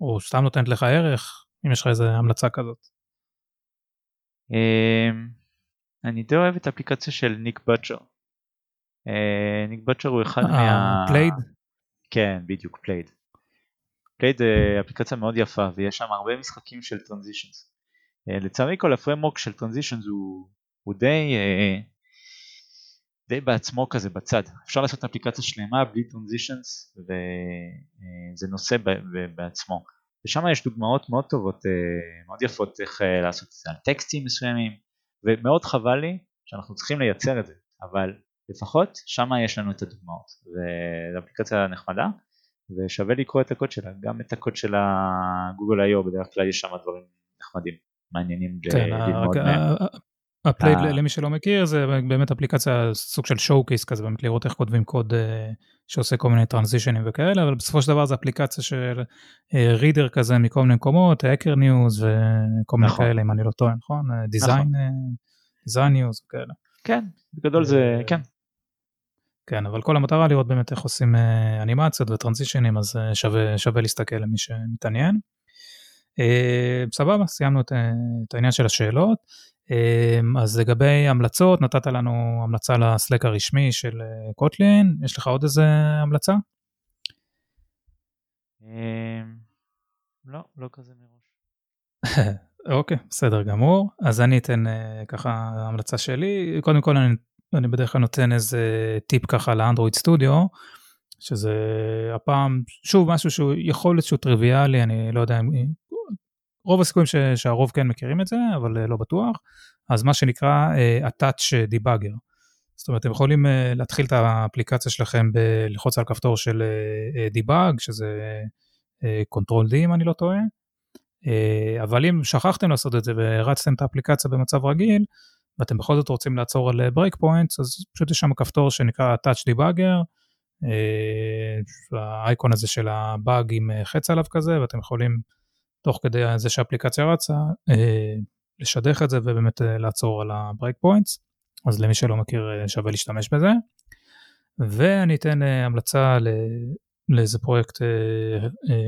או סתם נותנת לך ערך, אם יש לך איזה המלצה כזאת. אני די אוהב את האפליקציה של ניק בוצ'ר. אה, ניק בוצ'ר הוא אחד אה, מה... Plaid? כן, בדיוק, Plaid. Plaid אה, אפליקציה מאוד יפה ויש שם הרבה משחקים של transitions. לצערי כל ה framework של transitions הוא, הוא די, די בעצמו כזה בצד. אפשר לעשות אפליקציה שלמה בלי transitions וזה נושא בעצמו. ושם יש דוגמאות מאוד טובות, מאוד יפות איך לעשות את זה על טקסטים מסוימים ומאוד חבל לי שאנחנו צריכים לייצר את זה, אבל לפחות שם יש לנו את הדוגמאות וזו אפליקציה נחמדה ושווה לקרוא את הקוד שלה גם את הקוד של ה Google I/O בדרך כלל יש שם דברים נחמדים מעניינים כן, ללמוד מהם. ה Plaid למי שלא מכיר זה באמת אפליקציה סוג של showcase כזה באמת לראות איך כותבים קוד אה, שעושה כל מיני טרנזישנים וכאלה אבל בסופו של דבר זה אפליקציה של reader אה, כזה מכל מיני מקומות Hacker News וכל מיני נכון. כאלה אם אני לא טועה נכון design Design News וכאלה. כן בגדול זה כן כן, אבל כל המטרה לראות באמת איך עושים אה, אנימציות וטרנזישנים, אז אה, שווה, שווה להסתכל למי שמתעניין. אה, סבבה, סיימנו את, את העניין של השאלות. אז לגבי המלצות, נתת לנו המלצה ל Slack הרשמי של קוטלין, יש לך עוד איזה המלצה? לא, לא כזה מראש. אוקיי, בסדר גמור. אז אני אתן ככה המלצה שלי. קודם כל אני אני בדרך כלל נותן איזה טיפ ככה לאנדרואיד סטודיו, שזה הפעם, שוב, משהו שהוא יכול להיות שהוא טריוויאלי, אני לא יודע, רוב הסיכויים ש, שהרוב כן מכירים את זה, אבל לא בטוח, אז מה שנקרא uh, attach debugger. זאת אומרת, אתם יכולים אה, להתחיל את האפליקציה שלכם בלחוץ על כפתור של debug, שזה Ctrl D אם אני לא טועה, אבל אם שכחתם לעשות את זה והרצתם את האפליקציה במצב רגיל, ואתם בכל זאת רוצים לעצור על break אה, points, אז פשוט יש שם כפתור שנקרא Attach Debugger, אה, האייקון הזה של הבאג עם אה, חץ עליו כזה, ואתם יכולים, תוך כדי זה שהאפליקציה רצה, לשדך את זה ובאמת לעצור על ה breakpoints, אז למי שלא מכיר שווה להשתמש בזה. ואני אתן המלצה לאיזה פרויקט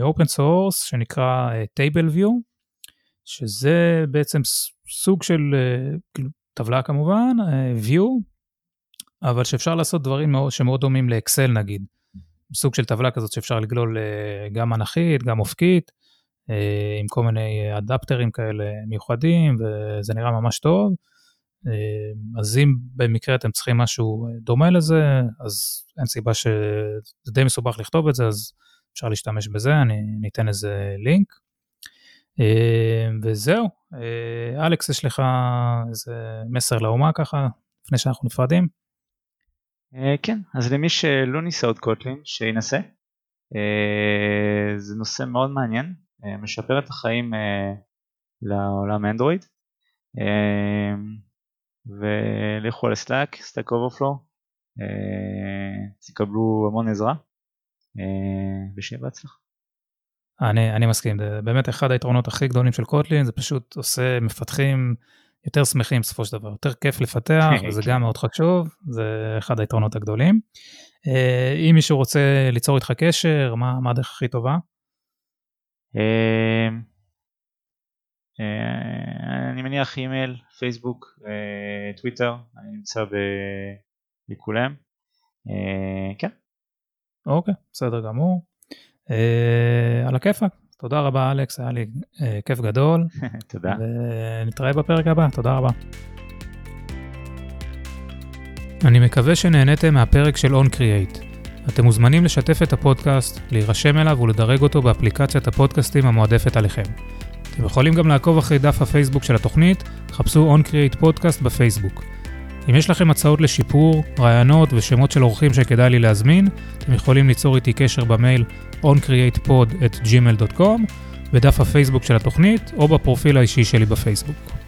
open source שנקרא Table View, שזה בעצם סוג של, כאילו, טבלה כמובן, view, אבל שאפשר לעשות דברים מאוד, שמאוד דומים לאקסל נגיד. סוג של טבלה כזאת שאפשר לגלול אה, גם אנכית, גם אופקית, אה, עם כל מיני אדפטרים כאלה מיוחדים, וזה נראה ממש טוב. אה, אז אם במקרה אתם צריכים משהו דומה לזה, אז אין סיבה ש... זה די מסובך לכתוב את זה, אז אפשר להשתמש בזה, אני ניתן איזה לינק. וזהו, אלכס, יש לך איזה מסר לאומה ככה, לפני שאנחנו נפרדים? אה, כן, אז למי שלא ניסה עוד קוטלין, שינסה. אה, זה נושא מאוד מעניין, אה, משפר את החיים לעולם אנדרואיד. ולכו על Slack, Stack Overflow, תקבלו המון עזרה, ושיהיה בהצלחה. אני, אני מסכים, זה באמת אחד היתרונות הכי גדולים של Kotlin, זה פשוט עושה מפתחים יותר שמחים בסופו של דבר, יותר כיף לפתח, וזה גם מאוד חשוב, זה אחד היתרונות הגדולים. אה, אם מישהו רוצה ליצור איתך קשר, מה, מה הדרך הכי טובה? אה, אה, אני מניח אימייל, פייסבוק, טוויטר, אני נמצא בכולם. כן. אוקיי, בסדר גמור. על הכיפאק. תודה רבה אלכס, היה לי אה, כיף גדול. תודה. ונתראה בפרק הבא, תודה רבה. אני מקווה שנהניתם מהפרק של OnCreate. אתם מוזמנים לשתף את הפודקאסט, להירשם אליו ולדרג אותו באפליקציית הפודקאסטים המועדפת עליכם. אתם יכולים גם לעקוב אחרי דף הפייסבוק של התוכנית, חפשו OnCreate פודקאסט בפייסבוק. אם יש לכם הצעות לשיפור, רעיונות ושמות של אורחים שכדאי לי להזמין, אתם יכולים ליצור איתי קשר במייל oncreatepod@gmail.com, בדף הפייסבוק של התוכנית או בפרופיל האישי שלי בפייסבוק.